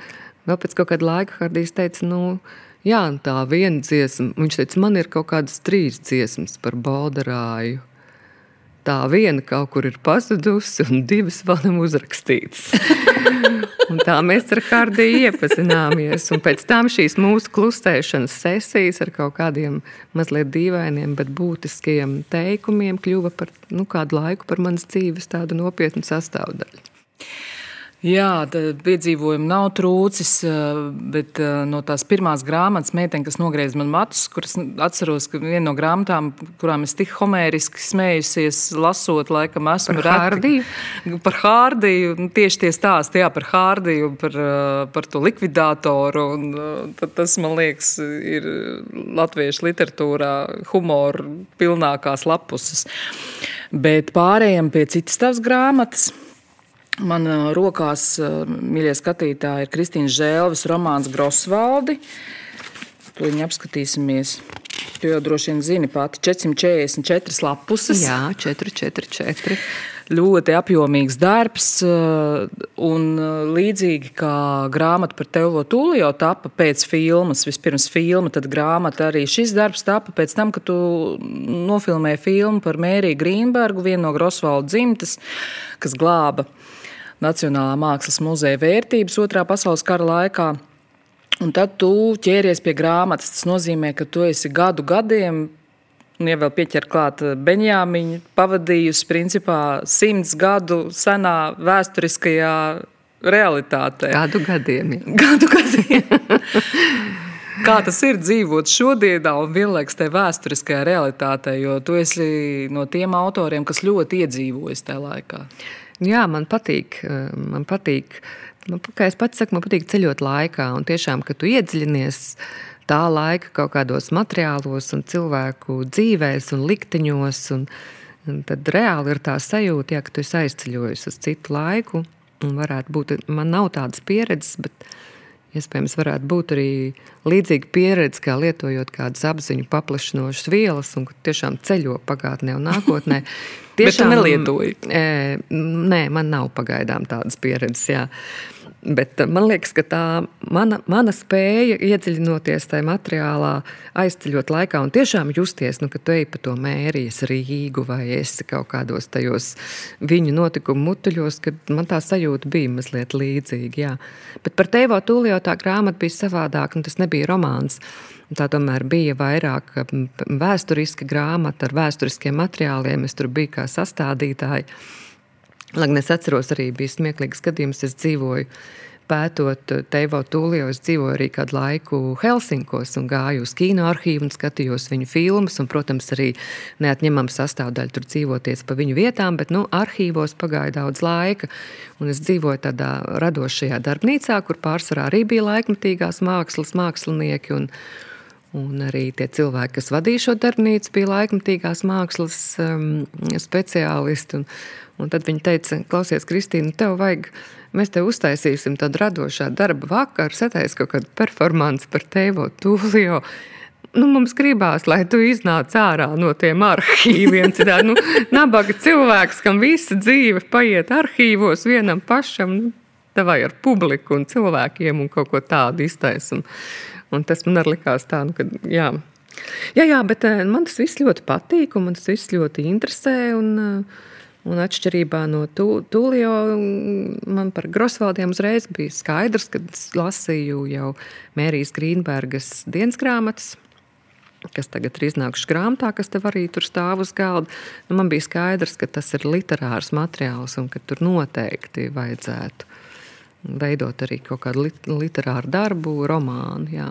vēl pēc kaut kāda laika Hardijs teica, nu, jā, tā viena dziesma. Viņš teica, man ir kaut kādas trīs dziesmas par Baldarāju tā viena kaut kur ir pazudusi, un divas vēl nav uzrakstītas. tā mēs ar Hardiju iepazināmies. Un pēc tam šīs mūsu klusēšanas sesijas ar kaut kādiem mazliet dīvainiem, bet būtiskiem teikumiem kļuva par nu, kādu laiku par manas dzīves tādu nopietnu sastāvdaļu. Jā, piedzīvojumu nav trūcis, eh, bet eh, no tās pirmās grāmatas, meitene, kas nogriez man matus, kuras atceros, ka viena no grāmatām, kurām es tik homēriski smējusies, lasot, laikam esmu par Hārdiju. Par Hārdiju, nu, tieši tie stāsti, jā, par Hārdiju, par, eh, par to likvidātoru. Un, tas, man liekas, ir latviešu literatūrā humora pilnākās lapuses. Bet pārējiem pie citas tavas grāmatas. Man rokās, mīļie skatītāji, ir Kristīna Zēlves romāns Grosvaldi. To viņa apskatīsimies. Tu jau droši vien zini, pati 444 lapuses. Jā, 444. ļoti apjomīgs darbs. Un līdzīgi kā grāmata par Tevo Tūliju tapa pēc filmas, vispirms filma, tad grāmata arī šis darbs tapa pēc tam, kad tu nofilmēji filmu par Mēriju Grīnbergu, vienu no Grosvaldu dzimtes, kas glāba Nacionālā mākslas muzeja vērtības otrā pasaules kara laikā. Un tad tu ķēries pie grāmatas. Tas nozīmē, ka tu esi gadu gadiem, un ja vēl pieķer klāt eh, Benjāmiņu, pavadījusi principā simts gadu senā vēsturiskajā realitātē. Gadu gadiem. Ja. Gadu gadiem. Kā tas ir dzīvot šodienā un vienlaikus tajā vēsturiskajā realitātē, jo tu esi no tiem autoriem, kas ļoti iedzīvojas tajā laikā. Jā, man patīk. Eh, man patīk man, kā es pats saku, man patīk ceļot laikā. Un tiešām, kad tu iedziļinies tā laika kaut kādos materiālos un cilvēku dzīvēs un likteņos, un, un tad reāli ir tā sajūta, ja, ka tu esi aizceļojis uz citu laiku. Un varētu būt, man nav tādas pieredzes, bet Iespējams, varētu būt arī līdzīga pieredze, kā lietojot kādas apziņu paplašinošas vielas, un tiešām ceļo pagātnē un nākotnē. Tiešām nelietoju. E, nē, man nav pagaidām tādas pieredzes. Jā. Bet man liekas, ka tā mana, mana spēja iedziļinoties tajā materiālā, aizceļot laikā un tiešām justies, nu, ka tu ej pa to mērijas Rīgu vai esi kaut kādos tajos viņu notikumu mutuļos, kad man tā sajūta bija mazliet līdzīga. Jā. Bet par Teivo Tūliju tā grāmata bija savādāka, un tas nebija romāns. Tā tomēr bija vairāk vēsturiska grāmata ar vēsturiskiem materiāliem. Es tur biju kā sastādītāji. Lai gan es atceros, arī bija smieklīgs gadījums, es dzīvoju pētot Teivo Tūliju, es dzīvoju arī kādu laiku Helsinkos un gāju uz kino arhīvu un skatījos viņu filmas. Un, protams, arī neatņemama sastāvdaļa tur dzīvoties pa viņu vietām, bet nu, arhīvos pagāja daudz laika. Un es dzīvoju tādā radošajā darbnīcā, kur pārsvarā arī bija laikmatīgās mākslas mākslinieki. Un, Un arī tie cilvēki, kas vadīja šo darbnīcu, bija laikmatīgās mākslas um, speciālisti. Un, un tad viņi teica, klausies, Kristīna, tev vajag, mēs tev uztaisīsim tādu radošā darba vakaru, sataisa kaut kādu performanci par tevo tūlio. Nu, mums gribās, lai tu iznāc ārā no tiem arhīviem. Tā nu, nabaga cilvēks, kam visa dzīve paiet arhīvos vienam pašam, nu, vai ar publiku un cilvēkiem un kaut ko tādu iztaisīt. Un tas man arī likās tā, nu, ka jā. Jā, jā, bet eh, man tas viss ļoti patīk, un man tas viss ļoti interesē. Un, eh, un atšķirībā no Tūlio, man par Grosvaldiem uzreiz bija skaidrs, kad lasīju jau Mērijas Grīnbergas dienas grāmatas kas tagad ir iznākuši grāmatā, kas tev arī tur stāv uz galda. Nu, man bija skaidrs, ka tas ir literārs materiāls un ka tur noteikti vajadzētu veidot arī kaut kādu literāru darbu, romānu. Jā.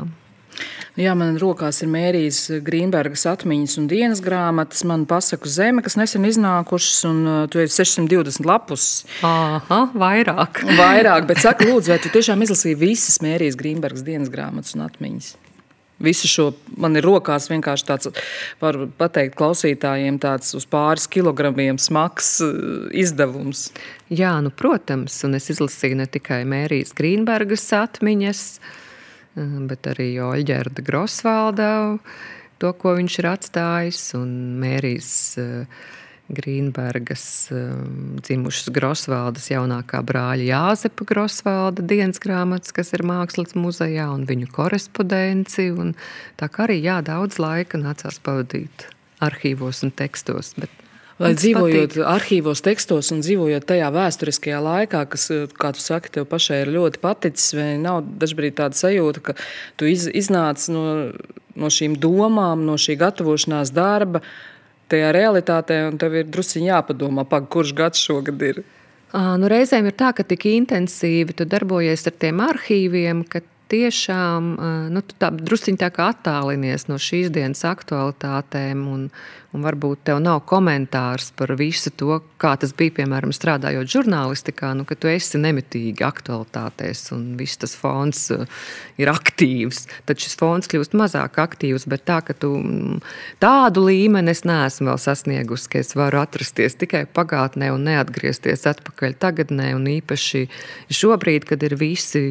Jā, man rokās ir Mērijas Grīnbergas atmiņas un dienas grāmatas, man pasaku zeme, kas nesen iznākušas, un uh, tu esi 620 lapus. Aha, vairāk. vairāk, bet saka, lūdzu, vai tu tiešām izlasīji visas Mērijas Grīnbergas dienas grāmatas un atmiņas? Visu šo man ir rokās vienkārši tāds, var teikt, klausītājiem tāds uz pāris kilogramiem smags eh, izdevums. Jā, nu, protams, un es izlasīju ne tikai Mērijas Grīnbergas atmiņas, eh, bet arī Oļģerda Grosvalda, to, ko viņš ir atstājis, un Mērijas uh, Grīnbergas um, dzimušas Grosvaldas jaunākā brāļa Jāzepa Grosvalda dienas grāmatas, kas ir mākslas muzejā, un viņu korespondenci. Un tā kā arī jā, daudz laika nācās pavadīt arhīvos un tekstos. Bet Vai dzīvojot patīk. arhīvos, tekstos un dzīvojot tajā vēsturiskajā laikā, kas, kā tu saki, tev pašai ir ļoti paticis, vai nav dažkārt tāda sajūta, ka tu iz, iznāc no, no šīm domām, no šī gatavošanās darba, tajā realitātē, un tev ir druskuļi jāpadomā, pag, kurš gads šogad ir. Nu, reizēm ir tā, ka tik intensīvi tu darbojies ar tiem arhīviem, ka tiešām nu, druskuļi tā kā attālinies no šīs dienas aktualitātēm. Un, un varbūt tev nav komentārs par visu to, kā tas bija, piemēram, strādājot žurnālistikā, nu, ka tu esi nemitīgi aktualitātēs un viss tas fons uh, ir aktīvs. Tad šis fons kļūst mazāk aktīvs, bet tā, ka tu mm, tādu līmeni es neesmu vēl sasniegusi, ka es varu atrasties tikai pagātnē un neatgriezties atpakaļ tagadnē. Un īpaši šobrīd, kad ir visi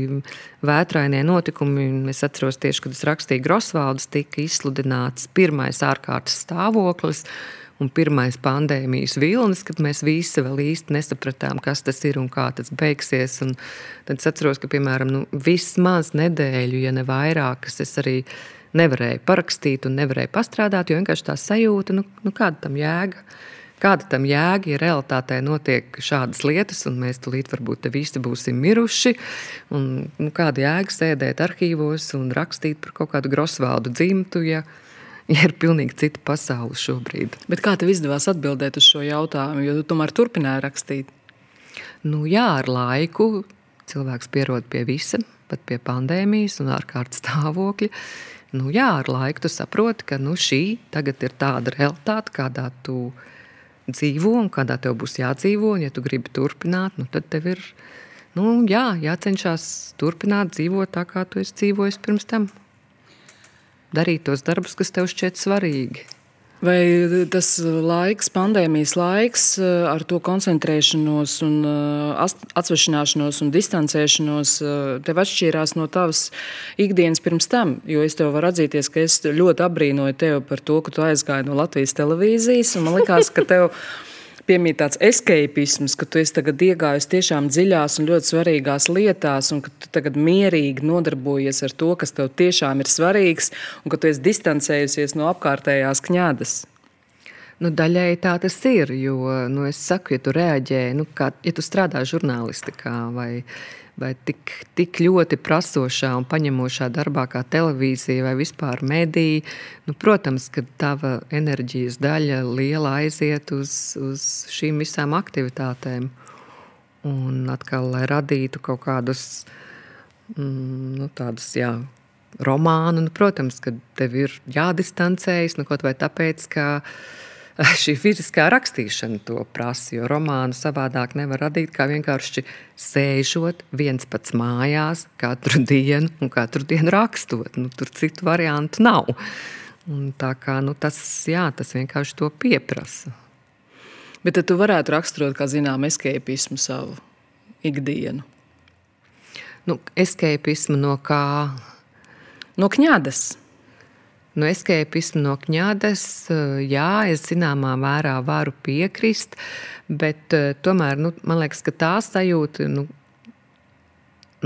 vētrainie notikumi, es atceros tieši, kad es rakstīju Grosvaldes, tika izsludināts pirmais ārkārtas stāvoklis. Un pirmais pandēmijas vilnis, kad mēs visi vēl īsti nesapratām, kas tas ir un kā tas beigsies. Un tad es atceros, ka piemēram nu, vismaz nedēļu, ja ne vairākas, es arī nevarēju parakstīt un nevarēju pastrādāt, jo vienkārši tā sajūta, nu, nu kāda tam jēga. Kāda tam jēga, ja realitātē notiek šādas lietas, un mēs tulīt varbūt te visi būsim miruši? Un, nu, kāda jēga sēdēt arhīvos un rakstīt par kaut kādu grosvaldu dzimtu, ja, ja ir pilnīgi cita pasaule šobrīd? Bet kā tev izdevās atbildēt uz šo jautājumu, jo tu tomēr turpināji rakstīt? Nu, jā, ar laiku cilvēks pierod pie visa, pat pie pandēmijas un ārkārtas stāvokļa. Nu, jā, ar laiku tu saproti, ka nu, šī tagad ir tāda realitāte, kādā tu dzīvo dzīvo un kādā tev būs jādzīvo. Un, ja tu gribi turpināt, nu, tad tev ir nu, jā, jācenšas turpināt dzīvot tā, kā tu esi dzīvojis pirms tam. Darīt tos darbus, kas tev šķiet svarīgi. Vai tas laiks, pandēmijas laiks, ar to koncentrēšanos, un atsvešināšanos un distancēšanos, tev atšķīrās no tavas ikdienas pirms tam? Jo es tev varu atzīties, ka es ļoti apbrīnoju tevi par to, ka tu aizgāji no Latvijas televīzijas. Man liekas, ka tev piemīt tāds escapisms, ka tu esi tagad iegājis tiešām dziļās un ļoti svarīgās lietās, un ka tu tagad mierīgi nodarbojies ar to, kas tev tiešām ir svarīgs, un ka tu esi distancējusies no apkārtējās kņādas. Nu, daļēji tā tas ir, jo nu, es saku, ja tu reaģē, nu, kā, ja tu strādā žurnālistikā vai vai tik, tik ļoti prasošā un paņemošā darbā kā televīzija vai vispār mediji, nu, protams, ka tava enerģijas daļa liela aiziet uz, uz šīm visām aktivitātēm. Un atkal, lai radītu kaut kādus mm, nu, tādus, jā, romānu, nu, protams, ka tev ir jādistancējas, nu, kaut vai tāpēc, ka šī fiziskā rakstīšana to prasa. Jo romānu savādāk nevar radīt, kā vienkārši sēžot viens pats mājās katru dienu un katru dienu rakstot. Nu, tur citu variantu nav. Un tā kā, nu, tas, jā, tas vienkārši to pieprasa. Bet tad tu varētu raksturot, kā zinām, escapismu savu ikdienu. Nu, escapismu no kā? No kņādas. Nu, eskepismu no kņādas, eh, jā, es zināmā mērā varu piekrist, bet eh, tomēr nu, man liekas, ka tā sajūta, nu,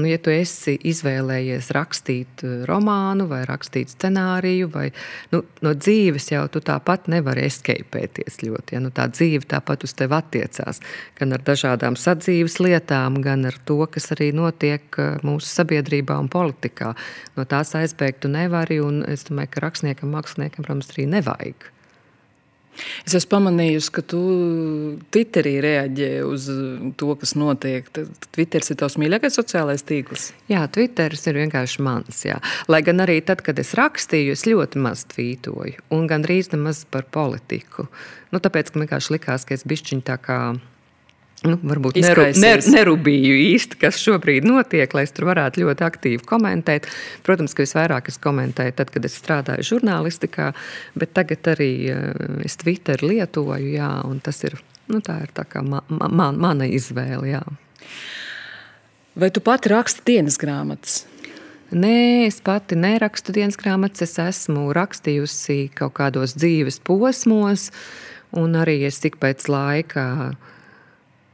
Nu, ja tu esi izvēlējies rakstīt eh, romānu vai rakstīt scenāriju, vai nu, no dzīves jau tu tāpat nevari eskeipēties ļoti. Ja? Nu, tā dzīve tāpat uz tevi attiecās. Gan ar dažādām sadzīves lietām, gan ar to, kas arī notiek eh, mūsu sabiedrībā un politikā. No tās aizbēgt tu nevari, un es domāju, ka rakstniekam, māksliniekam, protams, arī nevajag. Es esmu pamanījusi, ka tu Twitterī reaģē uz to, kas notiek. Twitters ir tavs mīļākais sociālais tīkls. Jā, Twitteris ir vienkārši mans. Jā. Lai gan arī tad, kad es rakstīju, es ļoti maz tvītoju un gandrīz nemaz par politiku. Nu, tāpēc, man vienkārši likās, ka es bišķiņu tā kā Nu, varbūt neru, ner, nerūpīju īsti, kas šobrīd notiek, lai es tur varētu ļoti aktīvi komentēt. Protams, ka visvairāk es komentēju tad, kad es strādāju žurnālistikā, bet tagad arī eh, es Twitter lietoju, jā, un tas ir, nu, tā ir tā kā ma, ma, mana izvēle. Jā. Vai tu pati raksti dienas grāmatas? Nē, es pati nerakstu dienas grāmatas. Es esmu rakstījusi kaut kādos dzīves posmos, un arī es tik pēc laika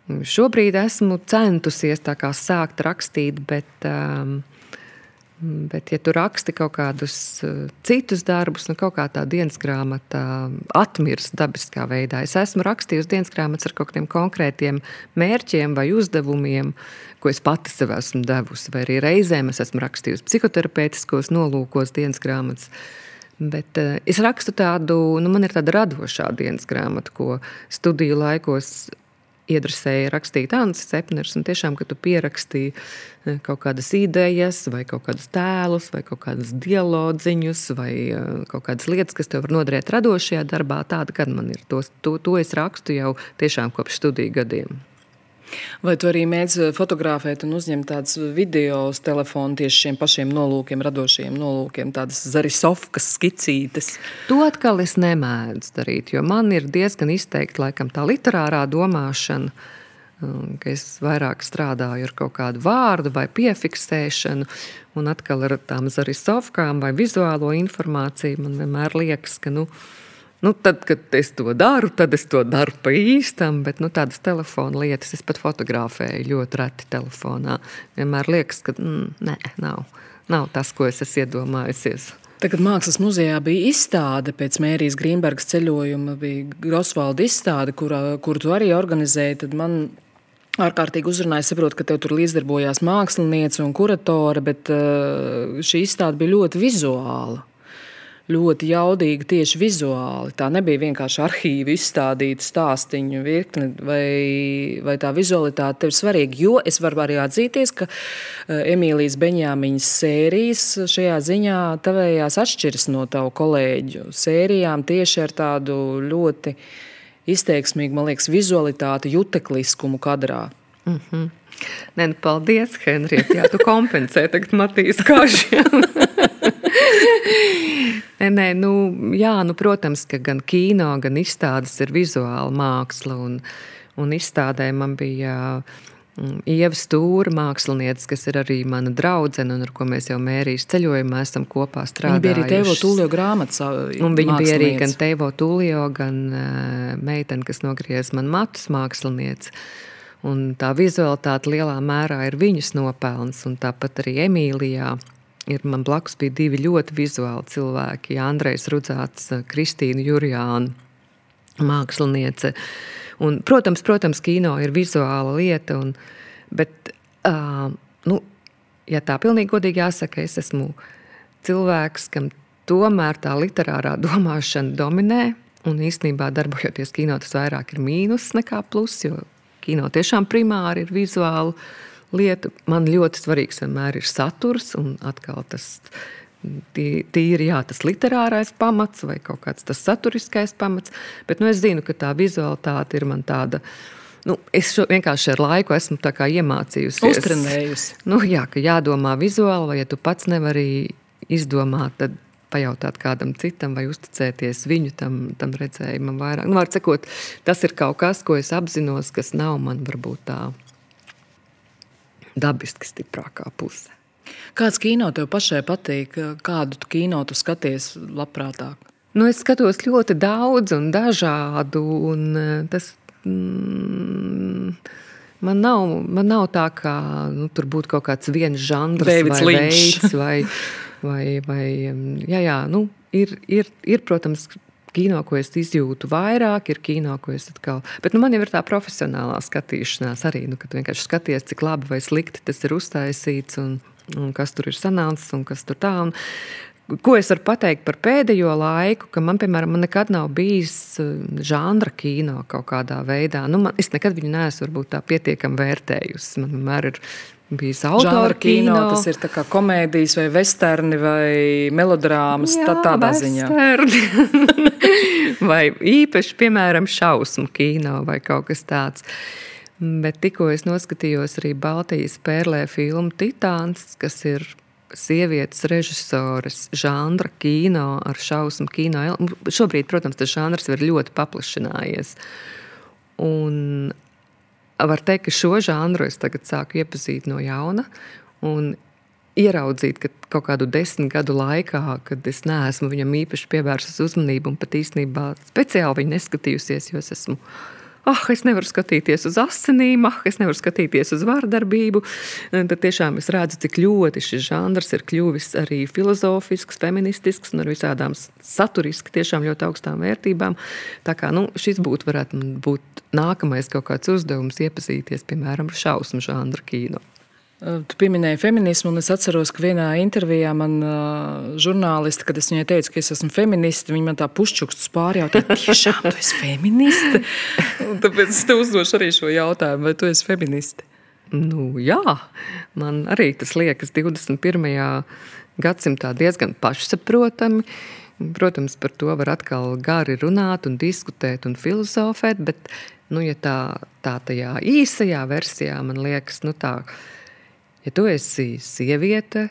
Šobrīd esmu centusies sākt rakstīt, bet, um, bet ja tu raksti kaut kādus uh, citus darbus, nu kaut kā tā dienas grāmata atmirst dabiskā veidā. Es esmu rakstījusi dienas grāmatas ar kaut kādiem konkrētiem mērķiem vai uzdevumiem, ko es pati sev esmu devusi, vai arī reizēm es esmu rakstījusi psihoterapeitiskos nolūkos dienas grāmatas. Bet uh, es rakstu tādu, nu, man ir tāda radošā dienas grāmata, ko studiju laikos iedresēja rakstīt Ansis Cepners, tiešām, ka tu pierakstīji e, kaut kādas idejas, vai kaut kādus tēlus, vai kaut kādus dialogiņus, vai e, kaut kādas lietas, kas tev var noderēt radošajā darbā, tāda, kad man ir. To, to, to es rakstu jau tiešām kopš studiju gadiem. Vai tu arī mēdzi fotografēt un uzņemt tādus video uz telefona tieši šiem pašiem nolūkiem, radošiem nolūkiem, tādas zarisovkas skicītes? To atkal es nemēdzu darīt, jo man ir diezgan izteikti laikam tā literārā domāšana, um, es vairāk strādāju ar kaut kādu vārdu vai piefiksēšanu, un atkal ar tām zarisovkām vai vizuālo informāciju man vienmēr liekas, ka, nu, Nu, tad, kad es to daru, tad es to daru pa īstam, bet nu, tādas telefona lietas es pat fotografēju ļoti reti telefonā. Vienmēr liekas, ka mm, nē, nav, nav tas, ko es esmu iedomājusies. Tagad Mākslas muzejā bija izstāde pēc Mērijas Grīmbergas ceļojuma, bija Grosvalda izstāde, kuru tu arī organizēji. Tad man ārkārtīgi uzrunāja. Saprotu, ka tev tur līdzdarbojās māksliniece un kuratore, bet uh, šī izstāde bija ļoti vizuāla ļoti jaudīga tieši vizuāli. Tā nebija vienkārši arhīva izstādīta stāstīņu virkne, vai, vai tā vizualitāte ir svarīga. Jo es varu arī atzīties, ka eh, Emīlijas Beņāmiņas sērijas šajā ziņā tavējās atšķiras no tavu kolēģu sērijām tieši ar tādu ļoti izteiksmīgu, man liekas, vizualitāti, jutekliskumu kadrā. Mm -hmm. Nē, nu, paldies, Henrieta. Jā, tu kompensē tagad Matīs Kāšiem. nē, nē, nu, jā, nu, protams, ka gan kino, gan izstādes ir vizuāla māksla. Un, un izstādē man bija mm, Ieva Stūra mākslinieca, kas ir arī mana draudzene, un ar ko mēs jau mērījām ceļojumā, esam kopā strādājuši. Viņa bija arī Teivo Tūlio grāmatas. Un viņa bija arī gan Teivo Tūlio, gan uh, meitene, kas nogriez man matus mākslinieci. Un tā vizualitāte lielā mērā ir viņas nopelns, un tāpat arī Emīlijā ir man blakus bija divi ļoti vizuāli cilvēki. Andrejs Rudzāts, Kristīna Jurjāna, māksliniece. Un, protams, protams, kino ir vizuāla lieta, un, bet, uh, nu, ja tā pilnīgi godīgi jāsaka, es esmu cilvēks, kam tomēr tā literārā domāšana dominē. Un īstenībā, darbojoties kino, tas vairāk ir mīnus nekā plus, jo kino tiešām primāri ir vizuāli lieta. Man ļoti svarīgs vienmēr ir saturs un atkal tas. Tīri jā, tas literārais pamats vai kaut kāds tas saturiskais pamats, bet nu, es zinu, ka tā vizualitāte ir man tāda. Nu, es vienkārši ar laiku esmu iemācījusies. Uztrenējusi. Nu, jā, ka jādomā vizuāli, vai ja tu pats nevari izdomāt, tad pajautāt kādam citam vai uzticēties viņu tam, tam redzējumam vairāk. Nu, sakot, tas ir kaut kas, ko es apzinos, kas nav man varbūt tā dabiski stiprākā puse. Kāds kino tev pašai patīk? Kādu tu kino tu skaties labprātāk? Nu, es skatos ļoti daudz un dažādu. Un e, tas, mm, man, nav, man nav tā, ka nu, tur būtu kaut kāds viens žanrs Davids vai veids. Vai, vai, vai, jā, jā, nu, ir, ir, ir, protams, kino, ko es izjūtu vairāk, ir kino, ko es atkal. Bet nu, man jau ir tā profesionālā skatīšanās arī, nu, kad vienkārši skaties, cik labi vai slikti tas ir uztaisīts un, un kas tur ir sanācis un kas tur tā. Un, Ko es varu pateikt par pēdējo laiku, ka man, piemēram, man nekad nav bijis eh, žanra kino kaut kādā veidā. Nu, man, es nekad viņu neesmu varbūt, tā pietiekami vērtējusi. Man vienmēr ir bijis autora kino. kino. Tas ir kā komēdijas, vai vesterni, vai melodrāmas. Jā, tā, tādā vesterni. ziņā. vai īpaši, piemēram, šausmu kino vai kaut kas tāds. Bet tikko es noskatījos arī Baltijas pērlē filmu Titāns, kas ir sievietes režisoras žanra kino ar šausmu kino. Šobrīd, protams, tas žanrs ir ļoti paplašinājies. Un var teikt, ka šo žanru es tagad sāku iepazīt no jauna. Un ieraudzīt, ka kaut kādu desmit gadu laikā, kad es neesmu viņam īpaši pievērsus uzmanību un pat īstenībā speciāli viņu neskatījusies, jo es esmu. Ah, es nevaru skatīties uz asinīm, ah, es nevaru skatīties uz vardarbību. Tad tiešām es redzu, cik ļoti šis žanrs ir kļuvis arī filozofisks, feministisks un ar visādām saturiski, tiešām ļoti augstām vērtībām. Tā kā nu, šis būtu varētu būt nākamais kaut kāds uzdevums iepazīties, piemēram, ar šausmu žanru kīnu. Tu pieminēji feminismu, un es atceros, ka vienā intervijā man uh, žurnālisti, kad es viņai teicu, ka es esmu feministe, viņa man tā pušķukstus pārjautāja, tiešām tu esi feministe? Tāpēc es tev uzdošu arī šo jautājumu, vai tu esi feministe? Nu, jā, man arī tas liekas 21. gadsimtā diezgan pašsaprotami. Protams, par to var atkal gari runāt, un diskutēt un filozofēt, bet nu, ja tā, tā tajā īsajā versijā man liekas, nu, tā ir Ja tu esi sieviete,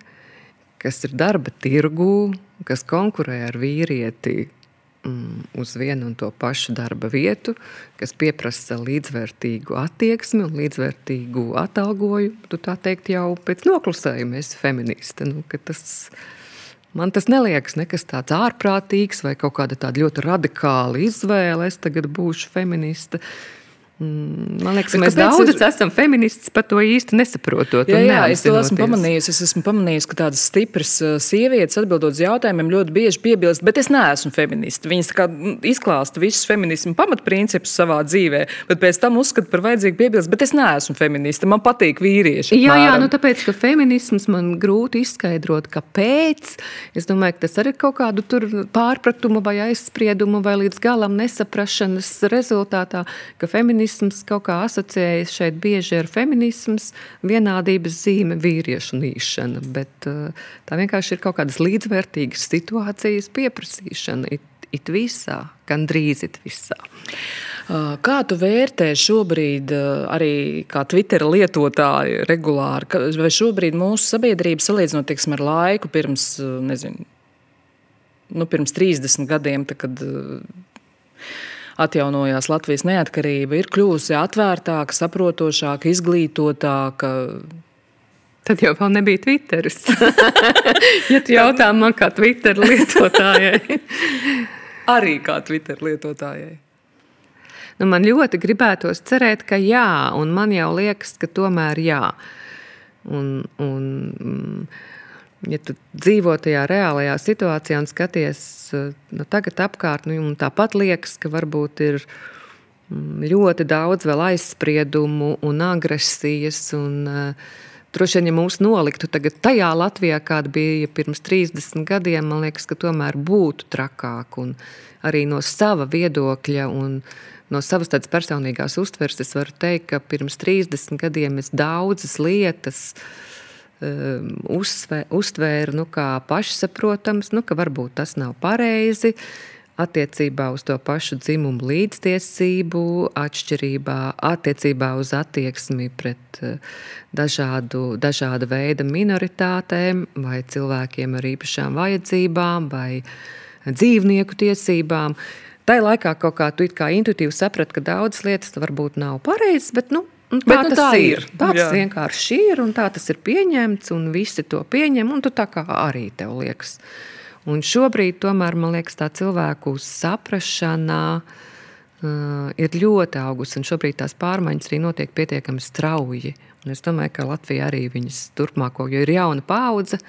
kas ir darba tirgū, kas konkurē ar vīrieti mm, uz vienu un to pašu darba vietu, kas pieprasa līdzvērtīgu attieksmi un līdzvērtīgu atalgojumu, tu tā teikt jau pēc noklusējuma esi feministe. Nu, tas, Man tas neliekas nekas tāds ārprātīgs vai kaut kāda tāda ļoti radikāla izvēle. Es tagad būšu feministe. Mm, man liekas, mēs daudz ir... esam feministi, pat to īsti nesaprotot. Jā, jā es to esmu pamanījusi. Es esmu pamanījusi, ka tādas stipras uh, sievietes atbildot uz jautājumiem ļoti bieži piebilst, bet es neesmu feministi. Viņas mm, izklāsta visus feminismu pamatprincipus savā dzīvē, bet pēc tam uzskata par vajadzīgu piebilst, bet es neesmu feministe. Man patīk vīrieši. Jā, jā, nu tāpēc, ka feminisms man grūti izskaidrot, kāpēc. Es domāju, ka tas arī ir kaut kādu pārpratumu vai aizspriedumu vai līdz galam nesaprašanas rezultātā, ka feminisms feminisms kaut kā asociējas šeit bieži ar feminisms, vienādības zīme, vīriešu nīšana. Bet uh, tā vienkārši ir kaut kādas līdzvērtīgas situācijas pieprasīšana it, it visā, gandrīz it visā. Uh, kā tu vērtē šobrīd, uh, arī kā Twitter lietotāji, regulāri, vai šobrīd mūsu sabiedrība, salīdzinot teiksim, ar laiku pirms, nezinu, nu, pirms 30 gadiem, tad, kad atjaunojās Latvijas neatkarība, ir kļuvusi atvērtāka, saprotošāka, izglītotāka. Tad jau vēl nebija Twitteris. ja tu jautā man kā Twitter lietotājai. Arī kā Twitter lietotājai. Nu, man ļoti gribētos cerēt, ka jā, un man jau liekas, ka tomēr jā. Un, un, mm, ja tu dzīvo tajā reālajā situācijā un skaties nu, tagad apkārt, nu, tāpat liekas, ka varbūt ir mm, ļoti daudz vēl aizspriedumu un agresijas. Un, uh, Droši vien, ja mūs noliktu tagad tajā Latvijā, kāda bija pirms 30 gadiem, man liekas, ka tomēr būtu trakāk. Un arī no sava viedokļa un no savas tādas personīgās uztveres es varu teikt, ka pirms 30 gadiem es daudzas lietas uh, uztvēra nu, kā pašsaprotams, nu, ka varbūt tas nav pareizi. Attiecībā uz to pašu dzimumu līdztiesību, atšķirībā attiecībā uz attieksmi pret uh, dažādu, dažāda veida minoritātēm, vai cilvēkiem ar īpašām vajadzībām, vai dzīvnieku tiesībām. Tā laikā kaut kā tu kā intuitīvi saprati, ka daudzas lietas varbūt nav pareizas, bet nu, Un tā bet, nu, tā ir. ir. Tā tas vienkārši ir, un tā tas ir pieņemts, un visi to pieņem, un tu tā kā arī tev liekas. Un šobrīd, tomēr, man liekas, tā cilvēku saprašana uh, ir ļoti augusi, un šobrīd tās pārmaiņas arī notiek pietiekami strauji. Un es domāju, ka Latvija arī viņas turpmāko, jo ir jauna paudze,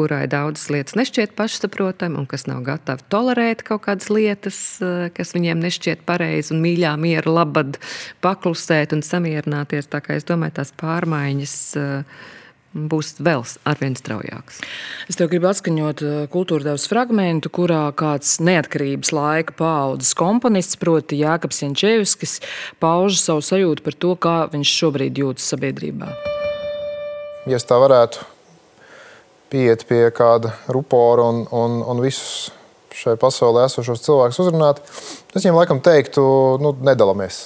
kurai daudzas lietas nešķiet pašsaprotamas, un kas nav gatavi tolerēt kaut kādas lietas, eh, kas viņiem nešķiet pareizi, un mīļā miera labad paklusēt un samierināties. Tā kā es domāju, tās pārmaiņas eh, būs vēl arvien straujāks. Es tev gribu atskaņot eh, kultūrdevas fragment, kurā kāds neatkarības laika paudzes komponists, proti Jākaps Jančevskis, pauž savu sajūtu par to, kā viņš šobrīd jūtas sabiedrībā. Ja tā varētu pieiet pie kāda rupora un, un, un visus šai pasaulē esošos cilvēkus uzrunāt, es viņiem laikam teiktu, nu, nedalāmies.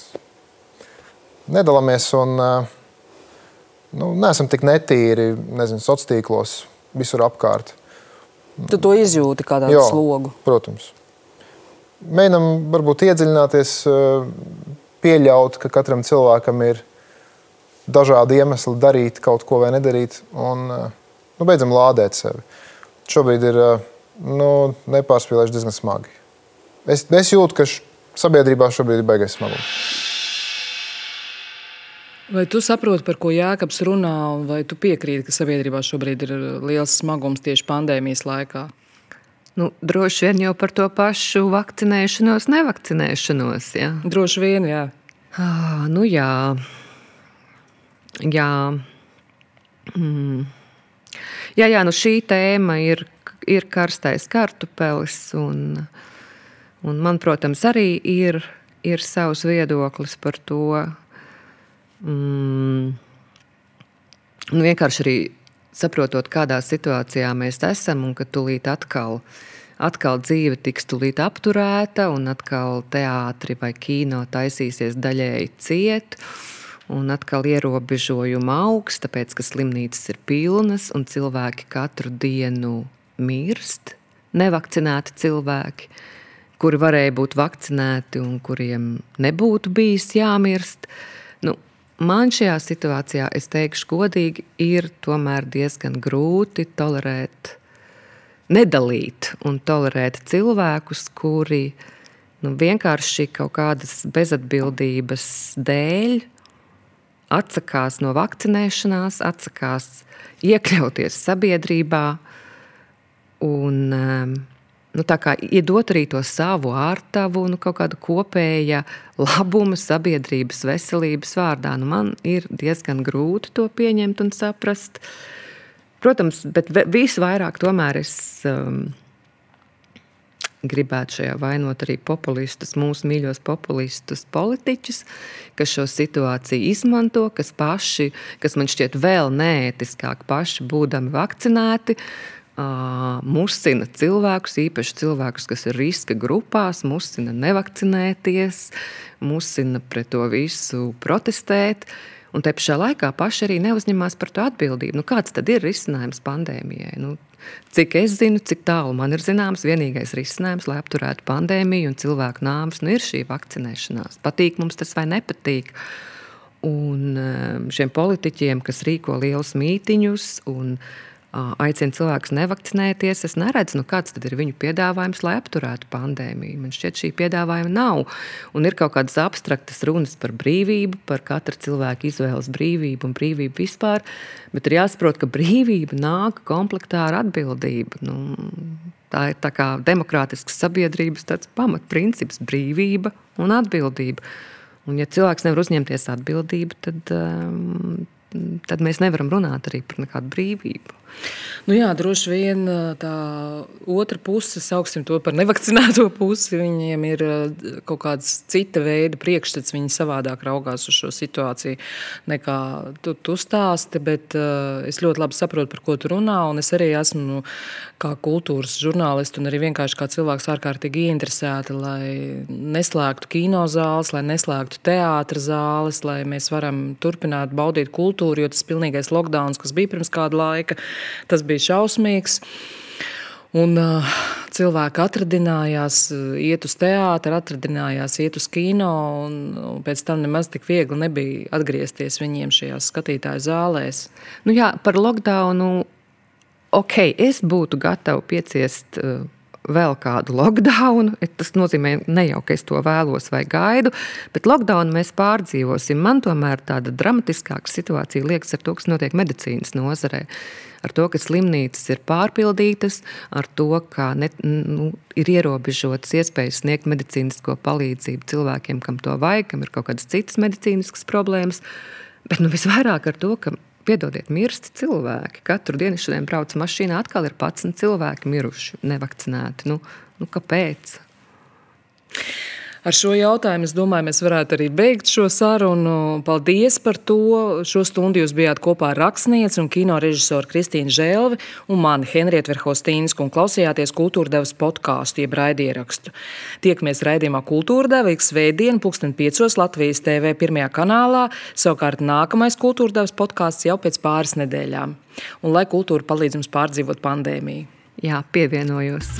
Nedalāmies un nu, neesam tik netīri, nezinu, sociālos tīklos, visur apkārt. Tu to izjūti kā tādu slogu. Protams. Mēģinam varbūt iedziļināties, pieļaut, ka katram cilvēkam ir dažādi iemesli darīt kaut ko vai nedarīt. Un, uh, nu, beidzam lādēt sevi. Šobrīd ir eh, nu, nepārspīlējuši diezgan smagi. Es, es jūtu, ka sabiedrībā šobrīd ir baigais smagums. Vai tu saproti, par ko Jēkabs runā, vai tu piekrīti, ka sabiedrībā šobrīd ir liels smagums tieši pandēmijas laikā? Nu, droši vien jau par to pašu vakcinēšanos, nevakcinēšanos. Ja? Droši vien, jā. Ah, nu jā. jā. Mm. Jā, jā nu šī tēma ir, ir karstais kartupelis. Un, un man, protams, arī ir, ir savs viedoklis par to. Mm, vienkārši arī saprotot, kādā situācijā mēs esam, un ka tūlīt atkal, atkal dzīve tiks tūlīt apturēta, un atkal teātris vai kino taisīsies daļēji ciet. Uh, un atkal ierobežojuma augsts, tāpēc ka slimnīcas ir pilnas un cilvēki katru dienu mirst. Nevakcinēti cilvēki, kuri varēja būt vakcinēti un kuriem nebūtu bijis jāmirst. Nu, man šajā situācijā, es teikšu, godīgi, ir tomēr diezgan grūti tolerēt nedalīt un tolerēt cilvēkus, kuri nu, vienkārši kaut kādas bezatbildības dēļ atsakās no vakcinēšanās, atsakās iekļauties sabiedrībā un um, nu, iedot arī to savu ārtavu, nu, kaut kādu kopēja labuma sabiedrības veselības vārdā. Nu, man ir diezgan grūti to pieņemt un saprast. Protams, bet visvairāk tomēr es. Um, gribētu šajā vainot arī populistus, mūsu mīļos populistus, politiķus, kas šo situāciju izmanto, kas paši, kas man šķiet vēl neētiskāk, paši būdami vakcinēti. Uh, musina cilvēkus, īpaši cilvēkus, kas ir riska grupās, musina nevakcinēties, musina pret to visu protestēt. Un te pašā laikā paši arī neuzņemās par to atbildību. Nu, kāds tad ir risinājums pandēmijai? Nu, Cik es zinu, cik tālu man ir zināms, vienīgais risinājums, lai apturētu pandēmiju un cilvēku nāves, nu, ir šī vakcinēšanās. Patīk mums tas vai nepatīk. Un um, šiem politiķiem, kas rīko lielus mītiņus un uh, aicina cilvēkus nevakcinēties, es neredzu, nu, kāds ir viņu piedāvājums, lai apturētu pandēmiju. Man šķiet, šī piedāvājuma nav. Un ir kaut kādas abstraktas runas par brīvību, par katra cilvēka izvēles brīvību un brīvību vispār. Bet ir jāsaprot, ka brīvība nāk komplektā ar atbildību. Nu, tā ir tā kā demokrātiskas sabiedrības pamatprincips - brīvība un atbildība. Un, ja cilvēks nevar uzņemties atbildību, tad, um, tad mēs nevaram runāt arī par nekādu brīvību. Nu jā, droši vien tā otra puse, sauksim to par nevakcinēto pusi, viņiem ir kaut kāds cita veida priekšstats. Viņi savādāk raugās uz šo situāciju nekā tu, tu stāsti. Bet es ļoti labi saprotu, par ko tu runā. Es arī esmu nu, kā kultūras žurnālists un arī vienkārši kā cilvēks ārkārtīgi ieinteresēta, lai neslēgtu kinozāles, lai neslēgtu teātras zāles, lai mēs varam turpināt baudīt kultūru, jo tas pilnīgais lockdown, kas bija pirms kāda laika, Tas bija šausmīgs. Un, uh, cilvēki atradinājās, iet uz teātru, atradinājās, iet uz kino. Un, un pēc tam nemaz tik viegli nebija atgriezties viņiem šajās skatītāju zālēs. Nu jā, par lockdownu. Ok, es būtu gatava pieciest uh, vēl kādu lockdown. Tas nozīmē, ne jau ka es to vēlos vai gaidu, bet lockdown mēs pārdzīvosim. Man tomēr tāda dramatiskāka situācija liekas ar to, kas notiek medicīnas nozarē ar to, ka slimnīcas ir pārpildītas, ar to, ka ne, nu, ir ierobežotas iespējas sniegt medicīnisko palīdzību cilvēkiem, kam to vajag, kam ir kaut kādas citas medicīniskas problēmas. Bet nu, visvairāk ar to, ka Piedodiet, mirst cilvēki. Katru dienu šodien brauc mašīnā, atkal ir 11 cilvēki miruši, nevakcinēti. Nu, nu, kāpēc? Ar šo jautājumu es domāju, mēs varētu arī beigt šo sarunu. Paldies par to. Šo stundu jūs bijāt kopā ar rakstnieci un kino režisoru Kristīnu Žēlvi un mani Henrietu Verhostīnas un klausījāties kultūrdevas podkāstu, jeb raidierakstu. Tiekamies raidījumā Kultūrdeva ik svētdien, pulksten piecos Latvijas TV pirmajā kanālā. Savukārt nākamais kultūrdevas podkāsts jau pēc pāris nedēļām. Un lai kultūra palīdz mums pārdzīvot pandēmiju. Jā, pievienojos.